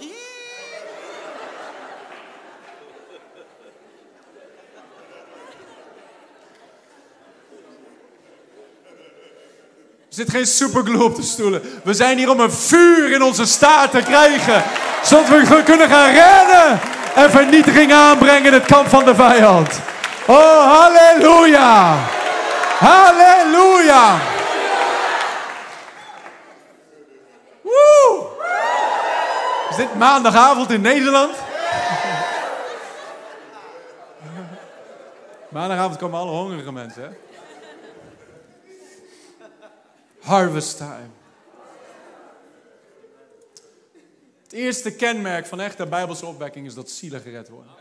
Er zit geen superglue op de stoelen. We zijn hier om een vuur in onze staart te krijgen. Zodat we kunnen gaan rennen en vernietiging aanbrengen in het kamp van de vijand. Oh, halleluja! Halleluja! Woe! Is dit maandagavond in Nederland? *laughs* Maandagavond komen alle hongerige mensen, hè? Harvest time. Het eerste kenmerk van echte Bijbelse opwekking is dat zielen gered worden.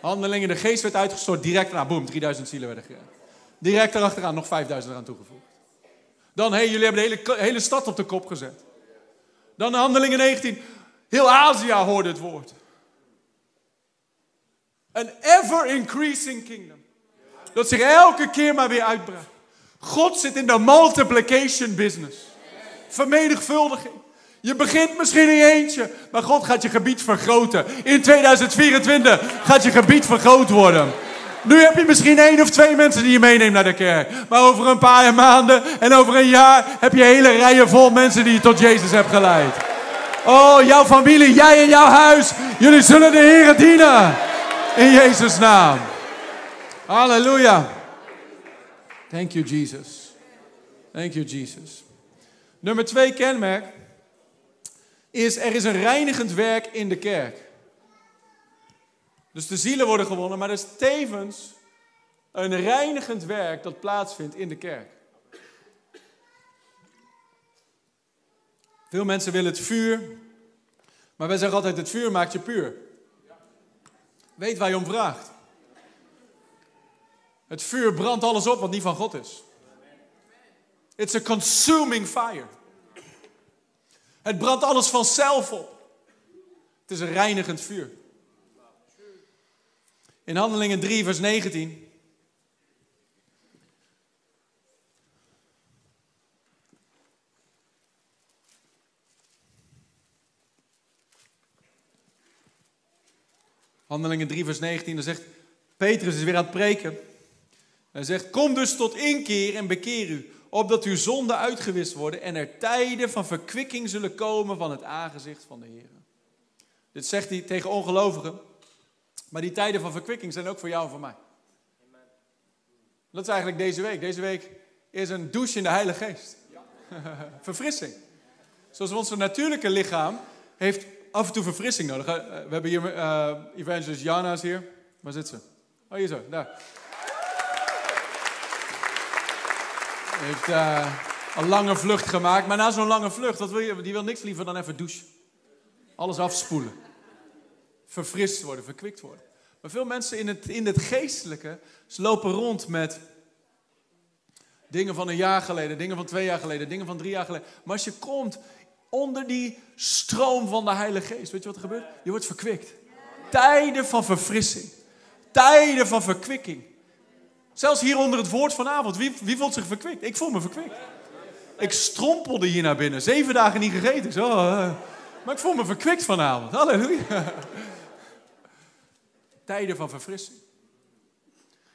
Handelingen, de geest werd uitgestort, direct na, boom, 3000 zielen werden gered. Direct erachteraan nog 5000 eraan toegevoegd. Dan, hé, hey, jullie hebben de hele, hele stad op de kop gezet. Dan handelingen 19, heel Azië hoorde het woord. An ever increasing kingdom. Dat zich elke keer maar weer uitbreidt. God zit in de multiplication business. Vermenigvuldiging. Je begint misschien in eentje, maar God gaat je gebied vergroten. In 2024 gaat je gebied vergroot worden. Nu heb je misschien één of twee mensen die je meeneemt naar de kerk. Maar over een paar maanden en over een jaar heb je hele rijen vol mensen die je tot Jezus hebt geleid. Oh, jouw familie, jij en jouw huis, jullie zullen de Heer dienen. In Jezus' naam. Halleluja. Thank you, Jesus. Thank you, Jesus. Nummer twee kenmerk is er is een reinigend werk in de kerk. Dus de zielen worden gewonnen, maar er is tevens een reinigend werk dat plaatsvindt in de kerk. Veel mensen willen het vuur, maar wij zeggen altijd: het vuur maakt je puur. Weet waar je om vraagt. Het vuur brandt alles op wat niet van God is. It's a consuming fire. Het brandt alles vanzelf op. Het is een reinigend vuur. In Handelingen 3, vers 19. Handelingen 3, vers 19, dan zegt Petrus is weer aan het preken. Hij zegt, kom dus tot inkeer en bekeer u, opdat uw zonden uitgewist worden en er tijden van verkwikking zullen komen van het aangezicht van de Heer. Dit zegt hij tegen ongelovigen, maar die tijden van verkwikking zijn ook voor jou en voor mij. Dat is eigenlijk deze week. Deze week is een douche in de Heilige Geest. *laughs* Verfrissing. Zoals onze natuurlijke lichaam heeft af en toe verfrissing nodig. We hebben hier uh, evangelist Jana's hier. Waar zit ze? Oh, hier zo, daar. Heeft uh, een lange vlucht gemaakt. Maar na zo'n lange vlucht, wat wil je, die wil niks liever dan even douchen. Alles afspoelen. Verfrist worden, verkwikt worden. Maar veel mensen in het, in het geestelijke, lopen rond met dingen van een jaar geleden, dingen van twee jaar geleden, dingen van drie jaar geleden. Maar als je komt onder die stroom van de Heilige Geest, weet je wat er gebeurt? Je wordt verkwikt. Tijden van verfrissing. Tijden van verkwikking. Zelfs hier onder het woord vanavond. Wie, wie voelt zich verkwikt? Ik voel me verkwikt. Ik strompelde hier naar binnen. Zeven dagen niet gegeten. Zo, uh, maar ik voel me verkwikt vanavond. Halleluja. Tijden van verfrissing.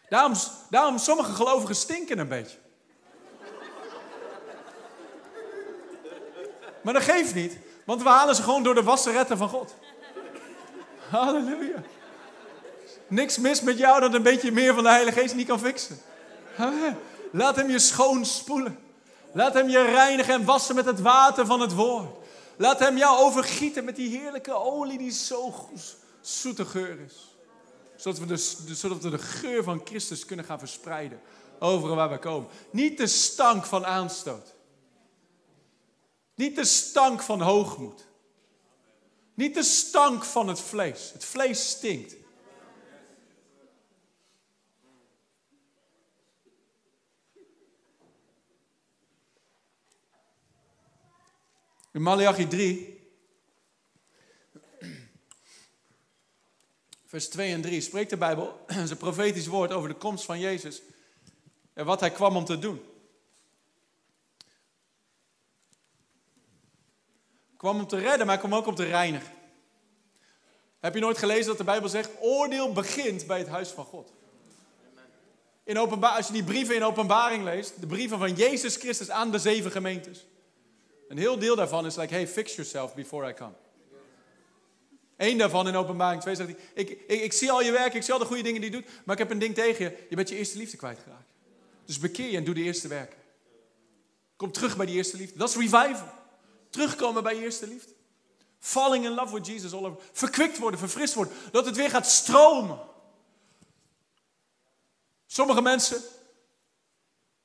Daarom, daarom sommige gelovigen stinken een beetje. Maar dat geeft niet. Want we halen ze gewoon door de wasseretten van God. Halleluja. Niks mis met jou dat een beetje meer van de Heilige Geest niet kan fixen. Laat hem je schoon spoelen. Laat hem je reinigen en wassen met het water van het woord. Laat hem jou overgieten met die heerlijke olie die zo zoete geur is. Zodat we, de, zodat we de geur van Christus kunnen gaan verspreiden overal waar we komen. Niet de stank van aanstoot. Niet de stank van hoogmoed. Niet de stank van het vlees. Het vlees stinkt. In Malachi 3, vers 2 en 3, spreekt de Bijbel *clears throat* zijn profetisch woord over de komst van Jezus en wat hij kwam om te doen. kwam om te redden, maar kwam ook om te reinigen. Heb je nooit gelezen dat de Bijbel zegt, oordeel begint bij het huis van God? In openbaar, als je die brieven in openbaring leest, de brieven van Jezus Christus aan de zeven gemeentes. Een heel deel daarvan is like, hey, fix yourself before I come. Eén daarvan in openbaring 2 zegt hij, ik, ik, ik, zie al je werk, ik zie al de goede dingen die je doet, maar ik heb een ding tegen je. Je bent je eerste liefde kwijtgeraakt. Dus bekeer je en doe de eerste werken. Kom terug bij die eerste liefde. Dat is revival. Terugkomen bij je eerste liefde. Falling in love with Jesus all over. Verkwikt worden, verfrist worden. Dat het weer gaat stromen. Sommige mensen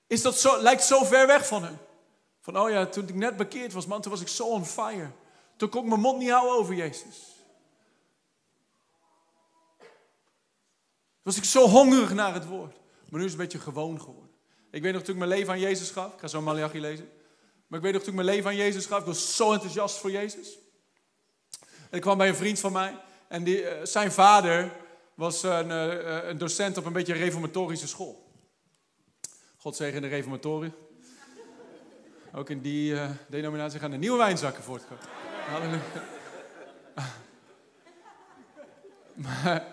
is dat zo, lijkt zo ver weg van hen. Van, oh ja, toen ik net bekeerd was, man, toen was ik zo on fire. Toen kon ik mijn mond niet houden over Jezus. Toen was ik zo hongerig naar het woord. Maar nu is het een beetje gewoon geworden. Ik weet nog toen ik mijn leven aan Jezus gaf. Ik ga zo Malachi lezen. Maar ik weet nog toen ik mijn leven aan Jezus gaf. Ik was zo enthousiast voor Jezus. En ik kwam bij een vriend van mij. En die, uh, zijn vader was een, uh, een, docent op een beetje een reformatorische school. God zegen de reformatoren. Ook in die uh, denominatie gaan de nieuwe wijnzakken voortkomen. Halleluja. Maar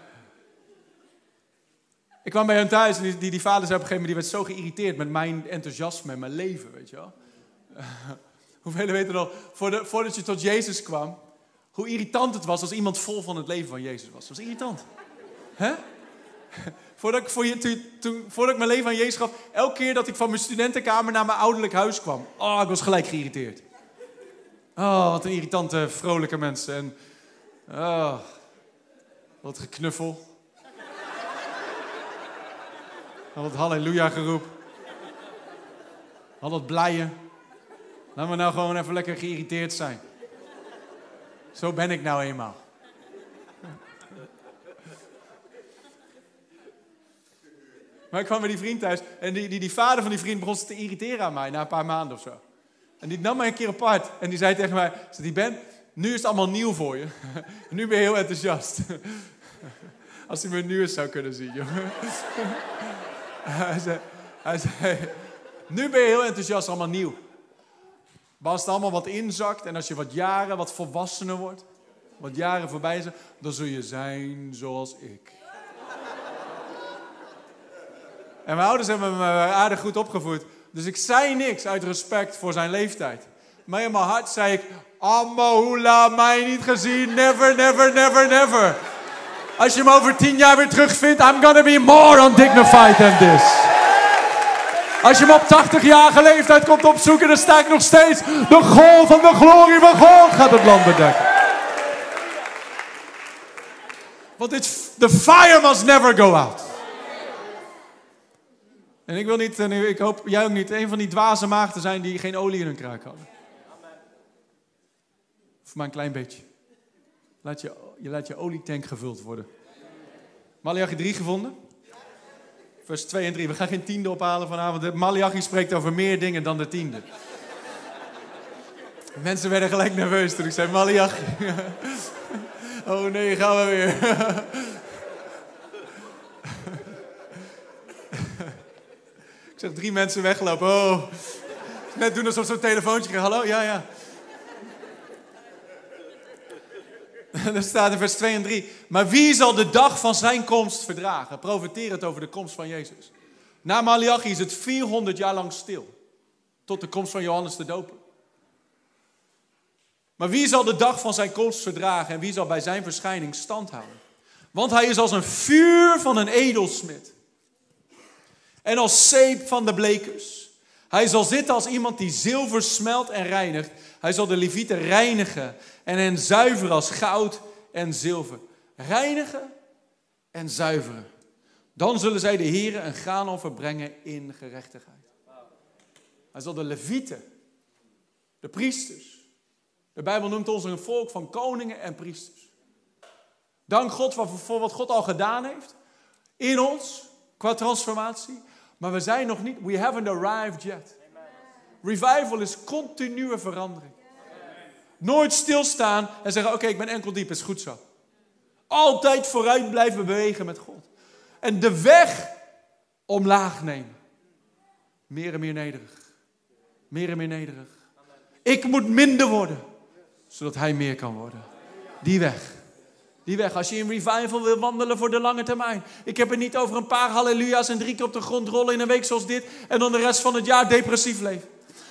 ik kwam bij hem thuis en die, die, die vader zei op een gegeven moment, die werd zo geïrriteerd met mijn enthousiasme en mijn leven, weet je wel. *laughs* Hoeveel weten nog, voordat je tot Jezus kwam, hoe irritant het was als iemand vol van het leven van Jezus was. Dat was irritant. Hè? Voordat ik, mijn leven aan Jezus gaf, elke keer dat ik van mijn studentenkamer naar mijn ouderlijk huis kwam, oh, ik was gelijk geïrriteerd. Oh, wat een irritante, vrolijke mensen. En, oh, wat geknuffel. Al het halleluja geroep. Al dat blijen. Laten we nou gewoon even lekker geïrriteerd zijn. Zo ben ik nou eenmaal. Maar ik kwam bij die vriend thuis en die, die, die vader van die vriend begon te irriteren aan mij na een paar maanden of zo. En die nam mij een keer apart en die zei tegen mij, die Ben, nu is het allemaal nieuw voor je. *laughs* nu ben je heel enthousiast. *laughs* Als hij me nu eens zou kunnen zien, jongen. *laughs* hij, zei, nu ben je heel enthousiast, allemaal nieuw. Maar als het allemaal wat inzakt en als je wat jaren, wat volwassener wordt, wat jaren voorbij zijn, dan zul je zijn zoals ik. En mijn ouders hebben me aardig goed opgevoed. Dus ik zei niks uit respect voor zijn leeftijd. Maar in mijn hart zei ik, Amahula, mij niet gezien, never, never, never, never. Als je hem over tien jaar weer terugvindt, I'm gonna be more undignified than this. Als je hem op 80-jarige leeftijd komt opzoeken, dan sta ik nog steeds. De golf van de glorie van God gaat het land bedekken. Want the fire must never go out. En ik wil niet, en ik hoop jij ook niet, een van die dwaze maagden zijn die geen olie in hun kruik hadden. Of maar een klein beetje. Laat je, je laat je olietank gevuld worden. Malachi 3 gevonden? Vers 2 en 3. We gaan geen tiende ophalen vanavond. Malachi spreekt over meer dingen dan de tiende. Mensen werden gelijk nerveus toen ik zei Malachi. *laughs* Oh nee, gaan we weer. Ik drie mensen weglopen. Oh. Net doen alsof ze een telefoontje krijgen. Hallo, ja, ja. *laughs* Er staat in vers 2 en 3. Maar wie zal de dag van zijn komst verdragen? Profiteer het over de komst van Jezus. Na Malachi is het 400 jaar lang stil. Tot de komst van Johannes de Doper. Maar wie zal de dag van zijn komst verdragen en wie zal bij zijn verschijning stand houden? Want hij is als een vuur van een edelsmid. En als zeep van de blekers. Hij zal zitten als iemand die zilver smelt en reinigt. Hij zal de levieten reinigen en hen zuiveren als goud en zilver. Reinigen en zuiveren. Dan zullen zij de heren een graanoffer brengen in gerechtigheid. Hij zal de levieten, de priesters. De Bijbel noemt ons een volk van koningen en priesters. Dank God voor wat God al gedaan heeft in ons qua transformatie. Maar we zijn nog niet, we haven't arrived yet. Revival is continue verandering. Nooit stilstaan en zeggen: Oké, ik ben enkel diep, is goed zo. Altijd vooruit blijven bewegen met God. En de weg omlaag nemen. Meer en meer nederig. Meer en meer nederig. Ik moet minder worden, zodat Hij meer kan worden. Die weg. Die weg. Als je in revival wil wandelen voor de lange termijn. Ik heb het niet over een paar halleluja's en drie keer op de grond rollen in een week zoals dit. En dan de rest van het jaar depressief leven.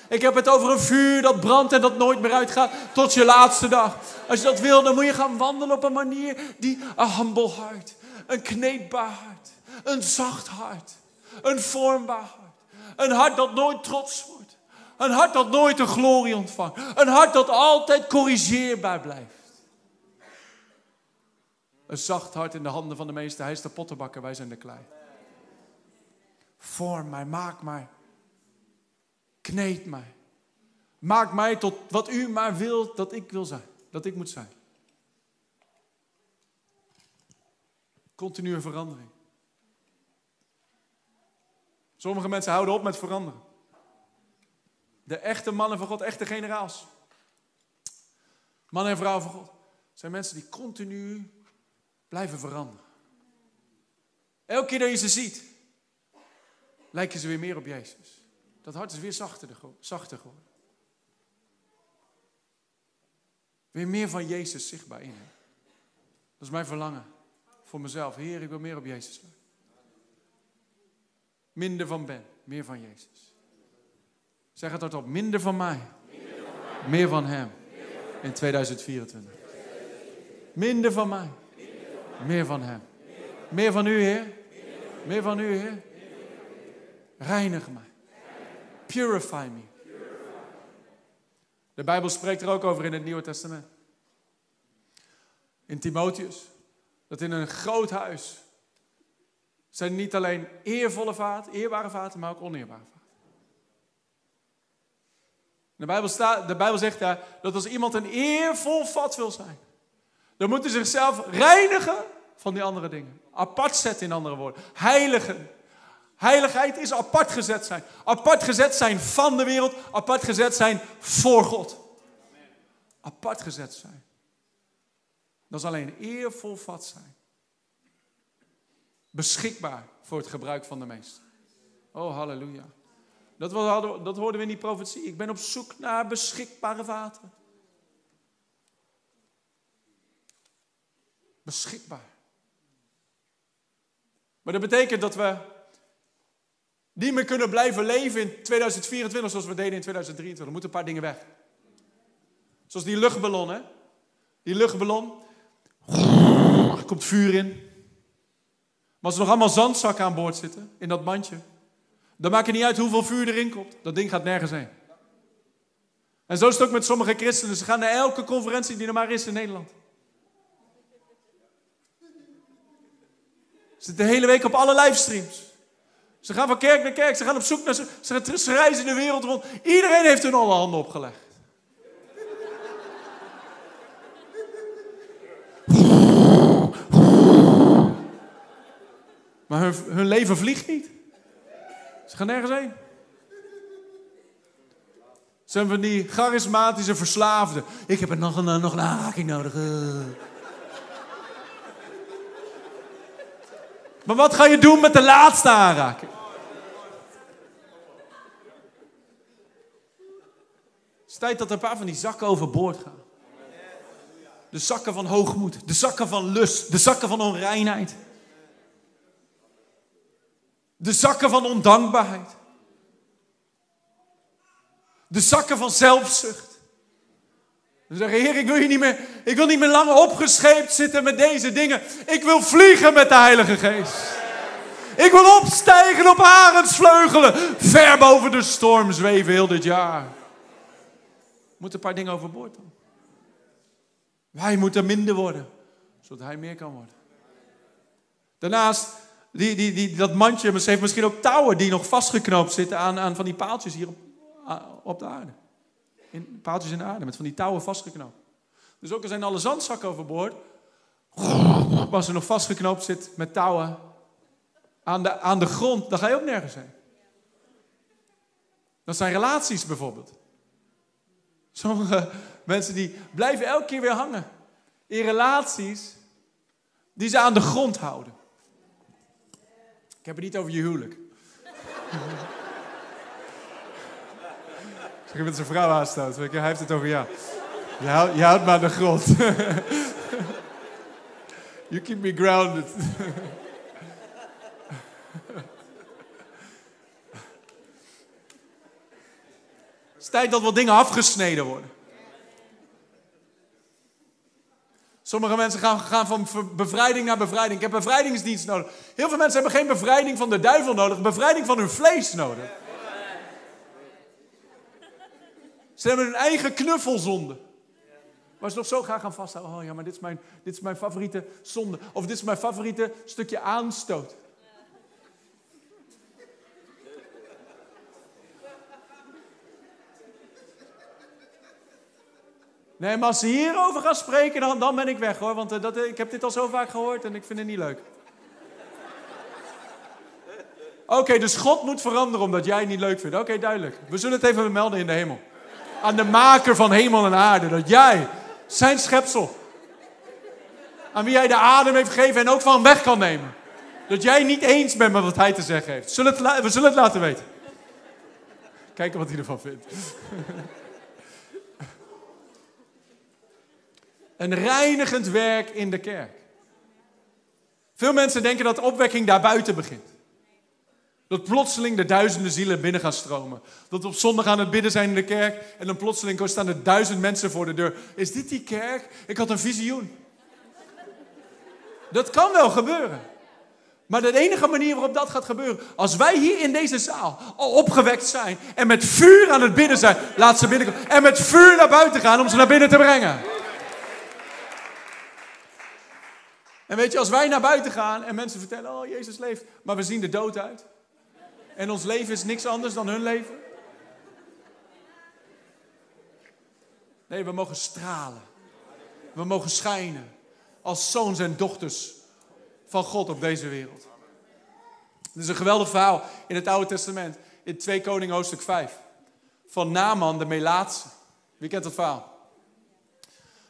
Ik heb het over een vuur dat brandt en dat nooit meer uitgaat tot je laatste dag. Als je dat wil, dan moet je gaan wandelen op een manier die een humble hart, een kneedbaar hart, een zacht hart, een vormbaar hart. Een hart dat nooit trots wordt. Een hart dat nooit een glorie ontvangt. Een hart dat altijd corrigeerbaar blijft. Een zacht hart in de handen van de meester. Hij is de pottenbakker, wij zijn de klei. Vorm mij, maak mij. Kneed mij. Maak mij tot wat u maar wilt dat ik wil zijn. Dat ik moet zijn. Continue verandering. Sommige mensen houden op met veranderen. De echte mannen van God, echte generaals. Mannen en vrouwen van God. Zijn mensen die continu blijven veranderen. Elke keer dat je ze ziet, lijken ze weer meer op Jezus. Dat hart is weer zachter, zachter geworden. Weer meer van Jezus zichtbaar in hem. Dat is mijn verlangen voor mezelf. Heer, ik wil meer op Jezus lijken. Minder van Ben, meer van Jezus. Zeg het hardop, minder van mij, meer van Hem in 2024. Minder van mij, meer van Hem. Meer van U, Heer. Meer van U, Heer. Reinig mij. Purify me. De Bijbel spreekt er ook over in het Nieuwe Testament. In Timotheus. Dat in een groot huis zijn niet alleen eervolle vaten, eerbare vaten, maar ook oneerbare vaten. De Bijbel, staat, de Bijbel zegt daar dat als iemand een eervol vat wil zijn, dan moet hij zichzelf reinigen van die andere dingen. Apart zetten in andere woorden. Heiligen. Heiligheid is apart gezet zijn. Apart gezet zijn van de wereld. Apart gezet zijn voor God. Apart gezet zijn. Dat is alleen eervol vat zijn. Beschikbaar voor het gebruik van de meester. Oh, halleluja. Dat, dat hoorden we in die profetie. Ik ben op zoek naar beschikbare vaten. Beschikbaar. Maar dat betekent dat we niet meer kunnen blijven leven in 2024 zoals we deden in 2023. Er moeten een paar dingen weg. Zoals die luchtballon? Die luchtballon. Er komt vuur in. Maar als er nog allemaal zandzakken aan boord zitten, in dat mandje, dan maakt het niet uit hoeveel vuur erin komt. Dat ding gaat nergens heen. En zo is het ook met sommige christenen. Ze gaan naar elke conferentie die er maar is in Nederland. Ze zitten de hele week op alle livestreams. Ze gaan van kerk naar kerk. Ze gaan op zoek naar... Ze, ze reizen de wereld rond. Iedereen heeft hun alle handen opgelegd. Maar hun, hun leven vliegt niet. Ze gaan nergens heen. Ze zijn van die charismatische verslaafden. Ik heb er nog een, nog een aanraking nodig. Maar wat ga je doen met de laatste aanraking? Het is tijd dat er een paar van die zakken overboord gaan. De zakken van hoogmoed, de zakken van lust, de zakken van onreinheid. De zakken van ondankbaarheid. De zakken van zelfzucht. We zeggen, Heer, ik wil, hier niet meer, ik wil niet meer lang opgescheept zitten met deze dingen. Ik wil vliegen met de Heilige Geest. Ik wil opstijgen op arendsvleugelen. Ver boven de storm zweven heel dit jaar. Moet een paar dingen overboord doen. Wij moeten minder worden, zodat hij meer kan worden. Daarnaast, die, die, die, dat mandje heeft misschien ook touwen die nog vastgeknoopt zitten aan, aan van die paaltjes hier op, op de aarde. In, paaltjes in de aarde, met van die touwen vastgeknoopt. Dus ook al zijn alle zandzakken overboord, als er nog vastgeknoopt zit met touwen aan de, aan de grond, dan ga je ook nergens heen. Dat zijn relaties bijvoorbeeld. Sommige mensen die blijven elke keer weer hangen in relaties die ze aan de grond houden. Ik heb het niet over je huwelijk. *laughs* Zeg je met zijn vrouw aanstoot. Hij heeft het over ja. Je houdt, je me aan de grond. *laughs* you keep me grounded. Het is tijd dat wat dingen afgesneden worden. Sommige mensen gaan, gaan van bevrijding naar bevrijding. Ik heb bevrijdingsdienst nodig. Heel veel mensen hebben geen bevrijding van de duivel nodig, bevrijding van hun vlees nodig. Ze hebben hun eigen knuffelzonde. Waar ze nog zo graag aan vasthouden. Oh ja, maar dit is, mijn, dit is mijn favoriete zonde. Of dit is mijn favoriete stukje aanstoot. Nee, maar als ze hierover gaan spreken, dan, dan ben ik weg hoor. Want eh, dat, ik heb dit al zo vaak gehoord en ik vind het niet leuk. Oké, dus God moet veranderen omdat jij het niet leuk vindt. Oké, duidelijk. We zullen het even melden in de hemel. Aan de maker van hemel en aarde. Dat jij, zijn schepsel, aan wie hij de adem heeft gegeven en ook van weg kan nemen. Dat jij niet eens bent met wat hij te zeggen heeft. Zullen het, we zullen het laten weten. Kijken wat hij ervan vindt. *laughs* Een reinigend werk in de kerk. Veel mensen denken dat opwekking daar buiten begint. Dat plotseling de duizenden zielen binnen gaan stromen. Dat op zondag aan het bidden zijn in de kerk en dan plotseling staan er duizend mensen voor de deur. Is dit die kerk? Ik had een visioen. Dat kan wel gebeuren. Maar de enige manier waarop dat gaat gebeuren, als wij hier in deze zaal al opgewekt zijn en met vuur aan het bidden zijn, laat ze binnenkomen. En met vuur naar buiten gaan om ze naar binnen te brengen. En weet je, als wij naar buiten gaan en mensen vertellen, oh Jezus leeft, maar we zien de dood uit. En ons leven is niks anders dan hun leven. Nee, we mogen stralen. We mogen schijnen als zoons en dochters van God op deze wereld. Het is een geweldig verhaal in het Oude Testament, in 2 Koning hoofdstuk 5. Van Naaman de Melaatse. Wie kent dat verhaal?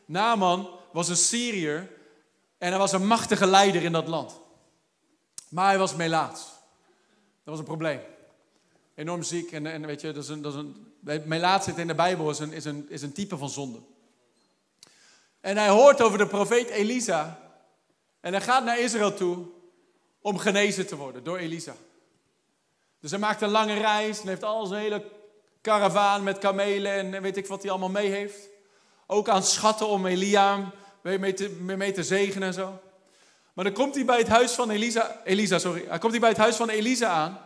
Naaman was een Syriër en hij was een machtige leider in dat land. Maar hij was melaats. Dat was een probleem. Enorm ziek. En, en weet je, dat is een, dat is een, melaatsheid in de Bijbel is een, is, een, is een type van zonde. En hij hoort over de profeet Elisa. En hij gaat naar Israël toe om genezen te worden door Elisa. Dus hij maakt een lange reis en heeft al zijn hele karavaan met kamelen en weet ik wat hij allemaal mee heeft. Ook aan schatten om Elia mee te, mee te zegenen en zo. Maar dan komt hij bij het huis van Elisa, Elisa sorry, hij komt hij bij het huis van Elisa aan.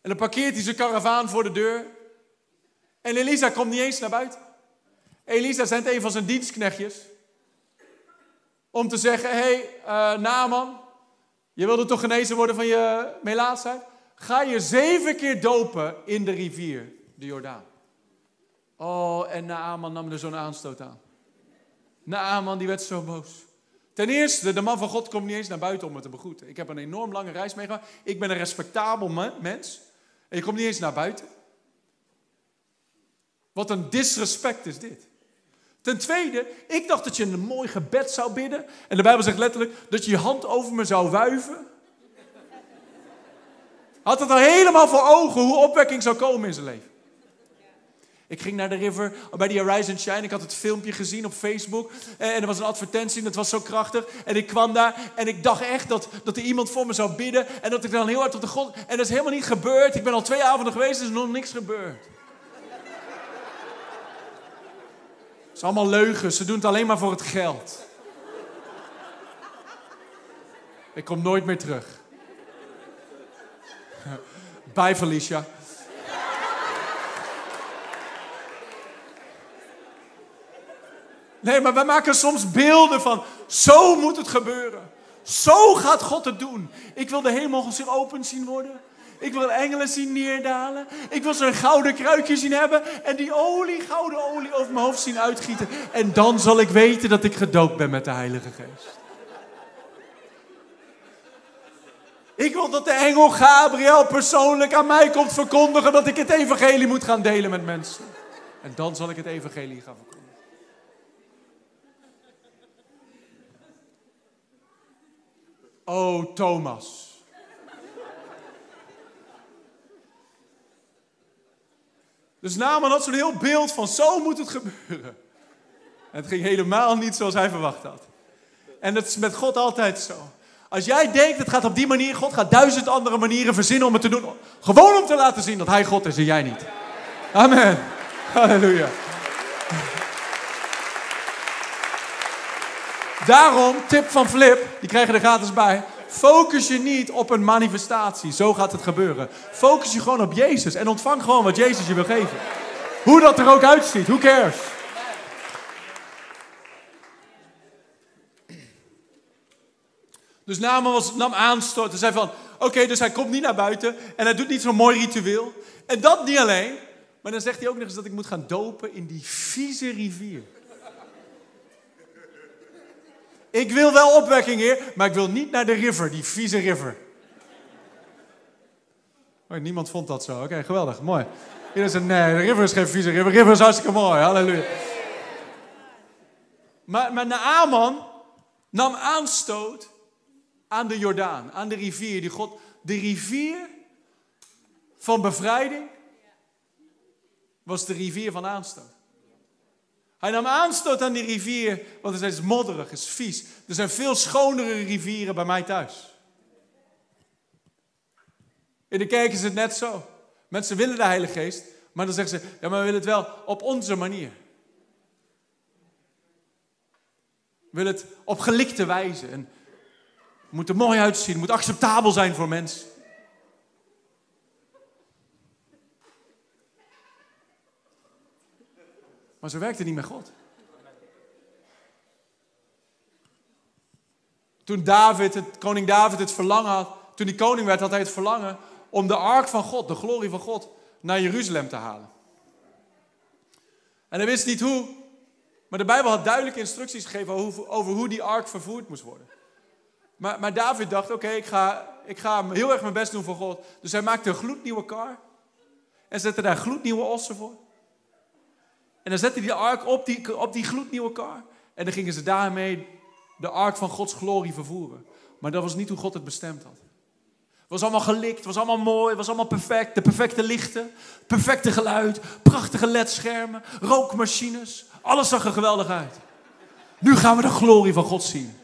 En dan parkeert hij zijn karavaan voor de deur. En Elisa komt niet eens naar buiten. Elisa zendt een van zijn dienstknechtjes. Om te zeggen, hé hey, uh, Naaman, je wilde toch genezen worden van je melaatsheid? Ga je zeven keer dopen in de rivier, de Jordaan. Oh, en Naaman nam er zo'n aanstoot aan. Naaman die werd zo boos. Ten eerste, de man van God komt niet eens naar buiten om me te begroeten. Ik heb een enorm lange reis meegemaakt. Ik ben een respectabel mens. En je komt niet eens naar buiten. Wat een disrespect is dit. Ten tweede, ik dacht dat je een mooi gebed zou bidden. En de Bijbel zegt letterlijk dat je je hand over me zou wuiven. Had het al helemaal voor ogen hoe opwekking zou komen in zijn leven. Ik ging naar de river bij die Horizon Shine. Ik had het filmpje gezien op Facebook. En er was een advertentie en dat was zo krachtig. En ik kwam daar en ik dacht echt dat, dat er iemand voor me zou bidden. En dat ik dan heel hard tot de grond... En dat is helemaal niet gebeurd. Ik ben al twee avonden geweest en er is nog niks gebeurd. Het is allemaal leugens. Ze doen het alleen maar voor het geld. Ik kom nooit meer terug. *laughs* Bye Felicia. Nee, maar wij maken soms beelden van, zo moet het gebeuren. Zo gaat God het doen. Ik wil de hemel zich open zien worden. Ik wil engelen zien neerdalen. Ik wil zo'n gouden kruikje zien hebben. En die olie, gouden olie over mijn hoofd zien uitgieten. En dan zal ik weten dat ik gedoopt ben met de Heilige Geest. Ik wil dat de engel Gabriel persoonlijk aan mij komt verkondigen dat ik het evangelie moet gaan delen met mensen. En dan zal ik het evangelie gaan verkondigen. Oh, Thomas. Dus Naaman had zo'n heel beeld van zo moet het gebeuren. En het ging helemaal niet zoals hij verwacht had. En dat is met God altijd zo. Als jij denkt het gaat op die manier, God gaat duizend andere manieren verzinnen om het te doen. Gewoon om te laten zien dat hij God is en jij niet. Amen. Halleluja. Daarom, tip van Flip, die krijgen er gratis bij. Focus je niet op een manifestatie. Zo gaat het gebeuren. Focus je gewoon op Jezus en ontvang gewoon wat Jezus je wil geven. Hoe dat er ook uitziet, who cares? Dus Naaman was, nam aanstoot en zei van... Oké, dus hij komt niet naar buiten en hij doet niet zo'n mooi ritueel. En dat niet alleen, maar dan zegt hij ook nog eens dat ik moet gaan dopen in die vieze rivier. Ik wil wel opwekking, heer, maar ik wil niet naar de river, die vieze river. Oh, niemand vond dat zo. Oké, geweldig, mooi. Iedereen zei, nee, de river is geen vieze river. River is hartstikke mooi, halleluja. Maar, maar Naaman nam aanstoot aan de Jordaan, aan de rivier. Die God, de rivier van bevrijding was de rivier van aanstoot. Hij nam aanstoot aan die rivier, want het is modderig, het is vies. Er zijn veel schonere rivieren bij mij thuis. In de kerk is het net zo. Mensen willen de Heilige Geest, maar dan zeggen ze, ja, maar we willen het wel op onze manier. We willen het op gelikte wijze. En het moet er mooi uitzien, het moet acceptabel zijn voor mensen. Maar zo werkt het niet met God. Toen David, het, koning David het verlangen had, toen hij koning werd, had hij het verlangen om de ark van God, de glorie van God, naar Jeruzalem te halen. En hij wist niet hoe, maar de Bijbel had duidelijke instructies gegeven over, over hoe die ark vervoerd moest worden. Maar, maar David dacht, oké, ik, ga, ik ga heel erg mijn best doen voor God. Dus hij maakte een gloednieuwe kar en zette daar gloednieuwe ossen voor. En dan zette hij de ark op die, op die gloednieuwe kar. En dan gingen ze daarmee de ark van Gods glorie vervoeren. Maar dat was niet hoe God het bestemd had. Het was allemaal gelikt, het was allemaal mooi, het was allemaal perfect. De perfecte lichten, perfecte geluid, prachtige ledschermen, rookmachines. Alles zag er geweldig uit. Nu gaan we de glorie van God zien.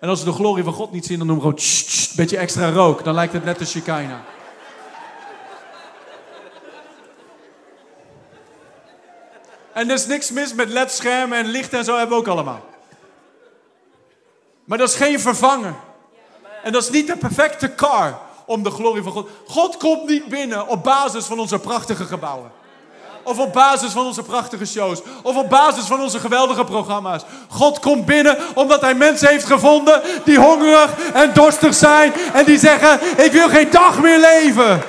En als we de glorie van God niet zien, dan doen we gewoon een beetje extra rook. Dan lijkt het net de Shekinah. En er is niks mis met ledschermen en licht en zo hebben we ook allemaal. Maar dat is geen vervanger. En dat is niet de perfecte car om de glorie van God. God komt niet binnen op basis van onze prachtige gebouwen. Of op basis van onze prachtige shows. Of op basis van onze geweldige programma's. God komt binnen omdat hij mensen heeft gevonden die hongerig en dorstig zijn. En die zeggen, ik wil geen dag meer leven.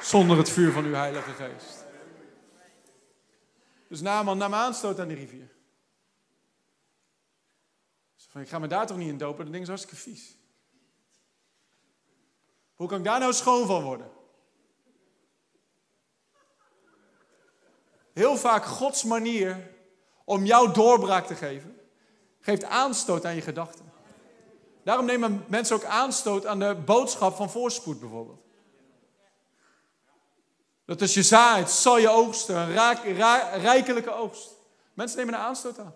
Zonder het vuur van uw Heilige Geest. Dus Naaman nam aanstoot aan die rivier. Van, ik ga me daar toch niet in dopen, dat ding is hartstikke vies. Hoe kan ik daar nou schoon van worden? Heel vaak Gods manier om jou doorbraak te geven, geeft aanstoot aan je gedachten. Daarom nemen mensen ook aanstoot aan de boodschap van voorspoed bijvoorbeeld. Dat als je zaait, zal je oogsten. Een rijkelijke oogst. Mensen nemen een aanstoot aan.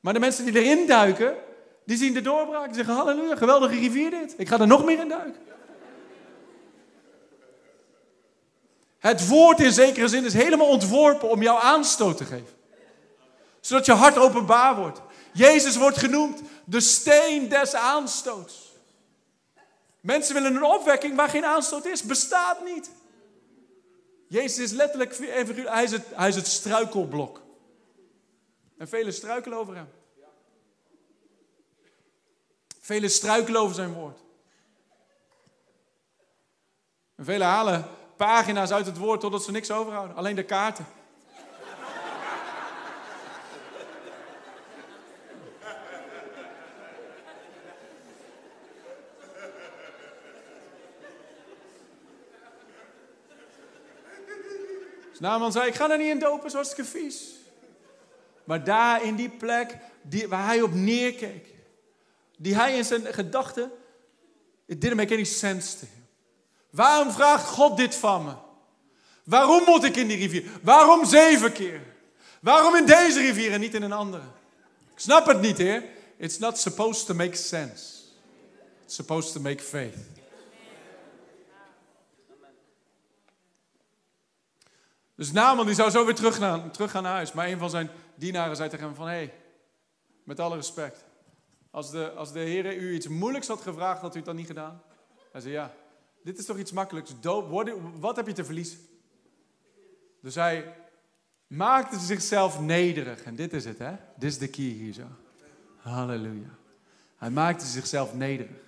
Maar de mensen die erin duiken, die zien de doorbraak. Die zeggen, halleluja, geweldige rivier dit. Ik ga er nog meer in duiken. Het woord in zekere zin is helemaal ontworpen om jou aanstoot te geven. Zodat je hart openbaar wordt. Jezus wordt genoemd de steen des aanstoots. Mensen willen een opwekking waar geen aanstoot is. Bestaat niet. Jezus is letterlijk, hij is, het, hij is het struikelblok. En velen struikelen over hem. Velen struikelen over zijn woord. En velen halen pagina's uit het woord totdat ze niks overhouden. Alleen de kaarten. Dus Naaman zei, ik ga er niet in dopen, zoals het vies. Maar daar in die plek die, waar hij op neerkeek, die hij in zijn gedachten, it didn't make any sense to him. Waarom vraagt God dit van me? Waarom moet ik in die rivier? Waarom zeven keer? Waarom in deze rivier en niet in een andere? Ik snap het niet, heer. It's not supposed to make sense. It's supposed to make faith. Dus Naaman die zou zo weer terug, naar, terug gaan naar huis. Maar een van zijn dienaren zei tegen hem van... Hé, hey, met alle respect. Als de, als de Heer u iets moeilijks had gevraagd, had u het dan niet gedaan? Hij zei ja. Dit is toch iets makkelijks. Doop, wat, wat heb je te verliezen? Dus hij maakte zichzelf nederig. En dit is het, hè? Dit is de key hier zo. Halleluja. Hij maakte zichzelf nederig.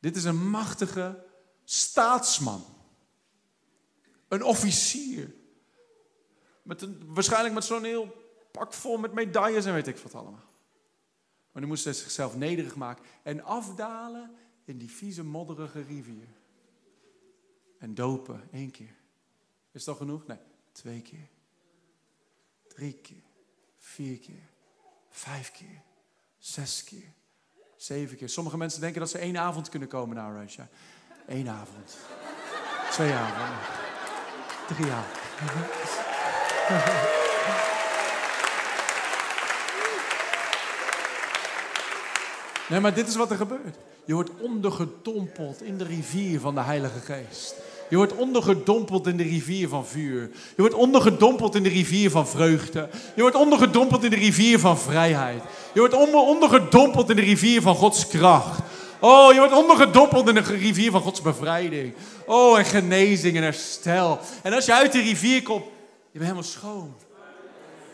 Dit is een machtige staatsman. Een officier. Met een, waarschijnlijk met zo'n heel pak vol met medailles en weet ik wat allemaal. Maar nu moest hij zichzelf nederig maken en afdalen in die vieze, modderige rivier. En dopen, één keer. Is dat genoeg? Nee, twee keer. Drie keer. Vier keer. Vijf keer. Zes keer. Zeven keer. Sommige mensen denken dat ze één avond kunnen komen naar Russia. Eén avond. Twee avonden. *laughs* Nee, maar dit is wat er gebeurt. Je wordt ondergedompeld in de rivier van de Heilige Geest. Je wordt ondergedompeld in de rivier van vuur. Je wordt ondergedompeld in de rivier van vreugde. Je wordt ondergedompeld in de rivier van vrijheid. Je wordt ondergedompeld in de rivier van Gods kracht. Oh, je wordt ondergedompeld in de rivier van Gods bevrijding. Oh, en genezing en herstel. En als je uit die rivier komt, je bent helemaal schoon.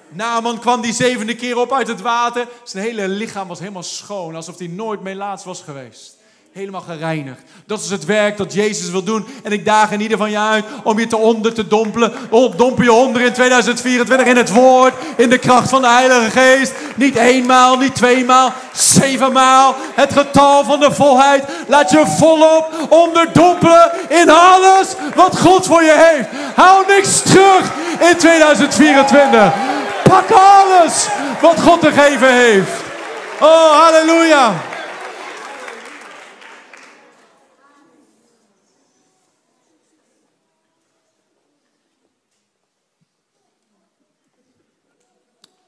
Naaman kwam die zevende keer op uit het water. Zijn hele lichaam was helemaal schoon, alsof hij nooit melaats was geweest. Helemaal gereinigd. Dat is het werk dat Jezus wil doen. En ik daag in ieder van je uit om je te onder te dompelen. Dompen je onder in 2024 in het woord. In de kracht van de Heilige Geest. Niet eenmaal, niet tweemaal, zevenmaal. Het getal van de volheid. Laat je volop onderdompelen in alles wat God voor je heeft. Hou niks terug in 2024. Pak alles wat God te geven heeft. Oh, halleluja.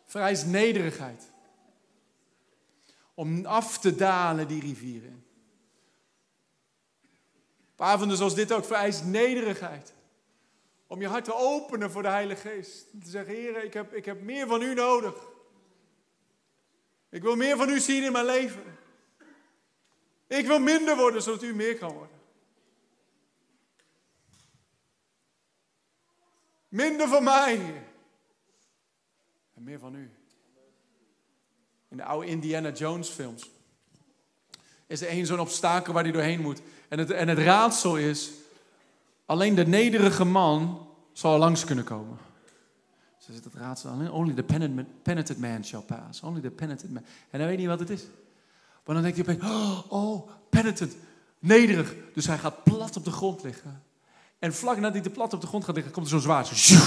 Vereist nederigheid. Om af te dalen die rivieren. Op avonden zoals dit ook vereist nederigheid. Om je hart te openen voor de Heilige Geest. Te zeggen, Heer, ik heb, ik heb meer van u nodig. Ik wil meer van u zien in mijn leven. Ik wil minder worden, zodat u meer kan worden. Minder van mij. En meer van u. In de oude Indiana Jones films is er één zo'n obstakel waar hij doorheen moet. En het, en het raadsel is, alleen de nederige man zal langs kunnen komen. Zo zit het raadsel alleen. Only the penitent man shall pass. Only the penitent man. En dan weet niet wat het is. Maar dan denkt hij opeens, oh, oh, penitent, nederig. Dus hij gaat plat op de grond liggen. En vlak nadat hij te plat op de grond gaat liggen, komt er zo'n zwaard. Zo,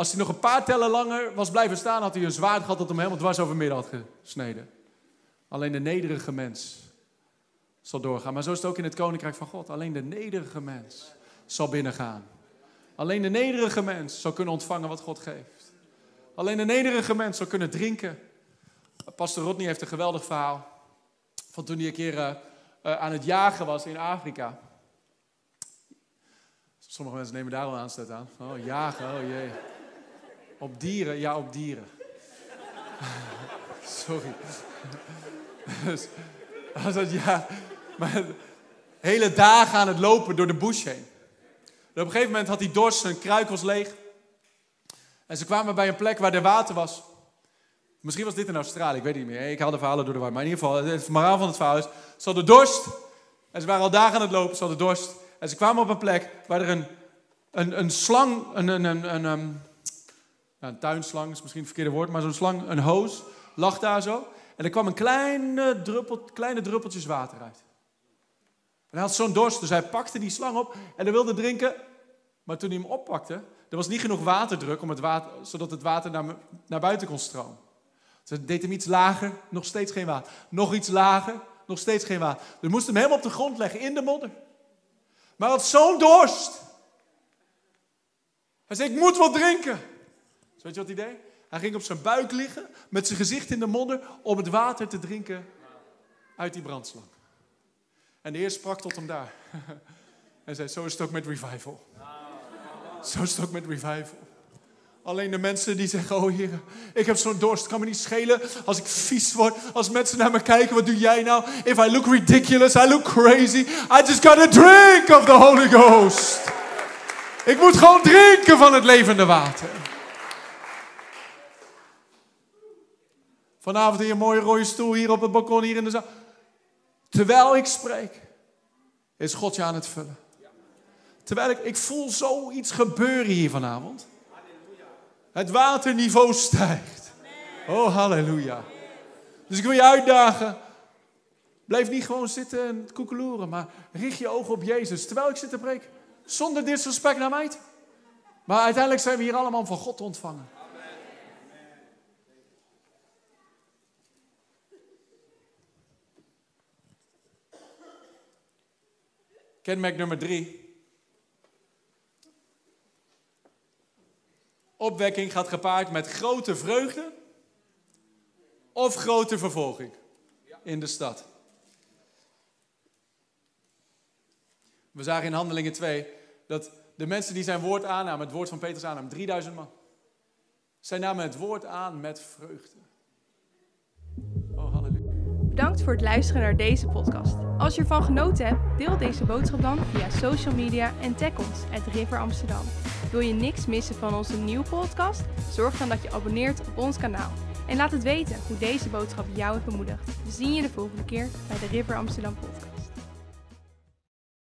als hij nog een paar tellen langer was blijven staan, had hij een zwaard gehad dat hem helemaal dwars over midden had gesneden. Alleen de nederige mens zal doorgaan. Maar zo is het ook in het koninkrijk van God. Alleen de nederige mens zal binnengaan. Alleen de nederige mens zal kunnen ontvangen wat God geeft. Alleen de nederige mens zal kunnen drinken. Pastor Rodney heeft een geweldig verhaal. Van toen hij een keer uh, aan het jagen was in Afrika. Sommige mensen nemen daar al aanstoot aan. Oh, jagen, oh jee. Op dieren? Ja, op dieren. *laughs* Sorry. Dus, Hij zei, ja, maar hele dagen aan het lopen door de bush heen. En op een gegeven moment had hij dorst, zijn kruik was leeg. En ze kwamen bij een plek waar er water was. Misschien was dit in Australië, ik weet niet meer. Ik haal de verhalen door de war. Maar in ieder geval, het moraal van het verhaal. Ze hadden dorst. En ze waren al dagen aan het lopen, ze hadden dorst. En ze kwamen op een plek waar er een, een, een slang... Een, een, een, een, een, tuinslang is misschien het verkeerde woord... maar zo'n slang, een hoos, lag daar zo. En er kwam een kleine, druppel, kleine druppeltjes water uit. En hij had zo'n dorst, dus hij pakte die slang op en hij wilde drinken. Maar toen hij hem oppakte, er was niet genoeg waterdruk om het water, zodat het water naar, naar buiten kon stromen. Ze deed hem iets lager, nog steeds geen water. Nog iets lager, nog steeds geen water. Dus moest hem helemaal op de grond leggen, in de modder. Maar hij had zo'n dorst. Hij zei, ik moet wat drinken. Dus weet je wat hij? Hij ging op zijn buik liggen, met zijn gezicht in de modder, om het water te drinken uit die brandslang. En de Heer sprak tot hem daar. *laughs* en zei, zo is het ook met revival. Zo is het ook met revival. Alleen de mensen die zeggen, oh Heer, ik heb zo'n dorst, kan me niet schelen als ik vies word. Als mensen naar me kijken, wat doe jij nou? If I look ridiculous, I look crazy. I just gotta drink of the Holy Ghost. Ik moet gewoon drinken van het levende water. Vanavond in een mooie rode stoel hier op het balkon, hier in de zaal. Terwijl ik spreek, is God je aan het vullen. Terwijl ik, ik voel zoiets gebeuren hier vanavond. Het waterniveau stijgt. Oh, halleluja. Dus ik wil je uitdagen. Blijf niet gewoon zitten en koekeloeren, maar richt je ogen op Jezus. Terwijl ik zit te preken. Zonder disrespect naar mij. Maar uiteindelijk zijn we hier allemaal van God ontvangen. Kenmerk nummer drie. Opwekking gaat gepaard met grote vreugde of grote vervolging in de stad. We zagen in Handelingen 2 dat de mensen die zijn woord aannamen, het woord van Petrus aannamen, 3000 man. Zij namen het woord aan met vreugde. Bedankt voor het luisteren naar deze podcast. Als je ervan genoten hebt, deel deze boodschap dan via social media en tag ons at River Amsterdam. Wil je niks missen van onze nieuwe podcast? Zorg dan dat je abonneert op ons kanaal. En laat het weten hoe deze boodschap jou heeft bemoedigd. We zien je de volgende keer bij de River Amsterdam podcast.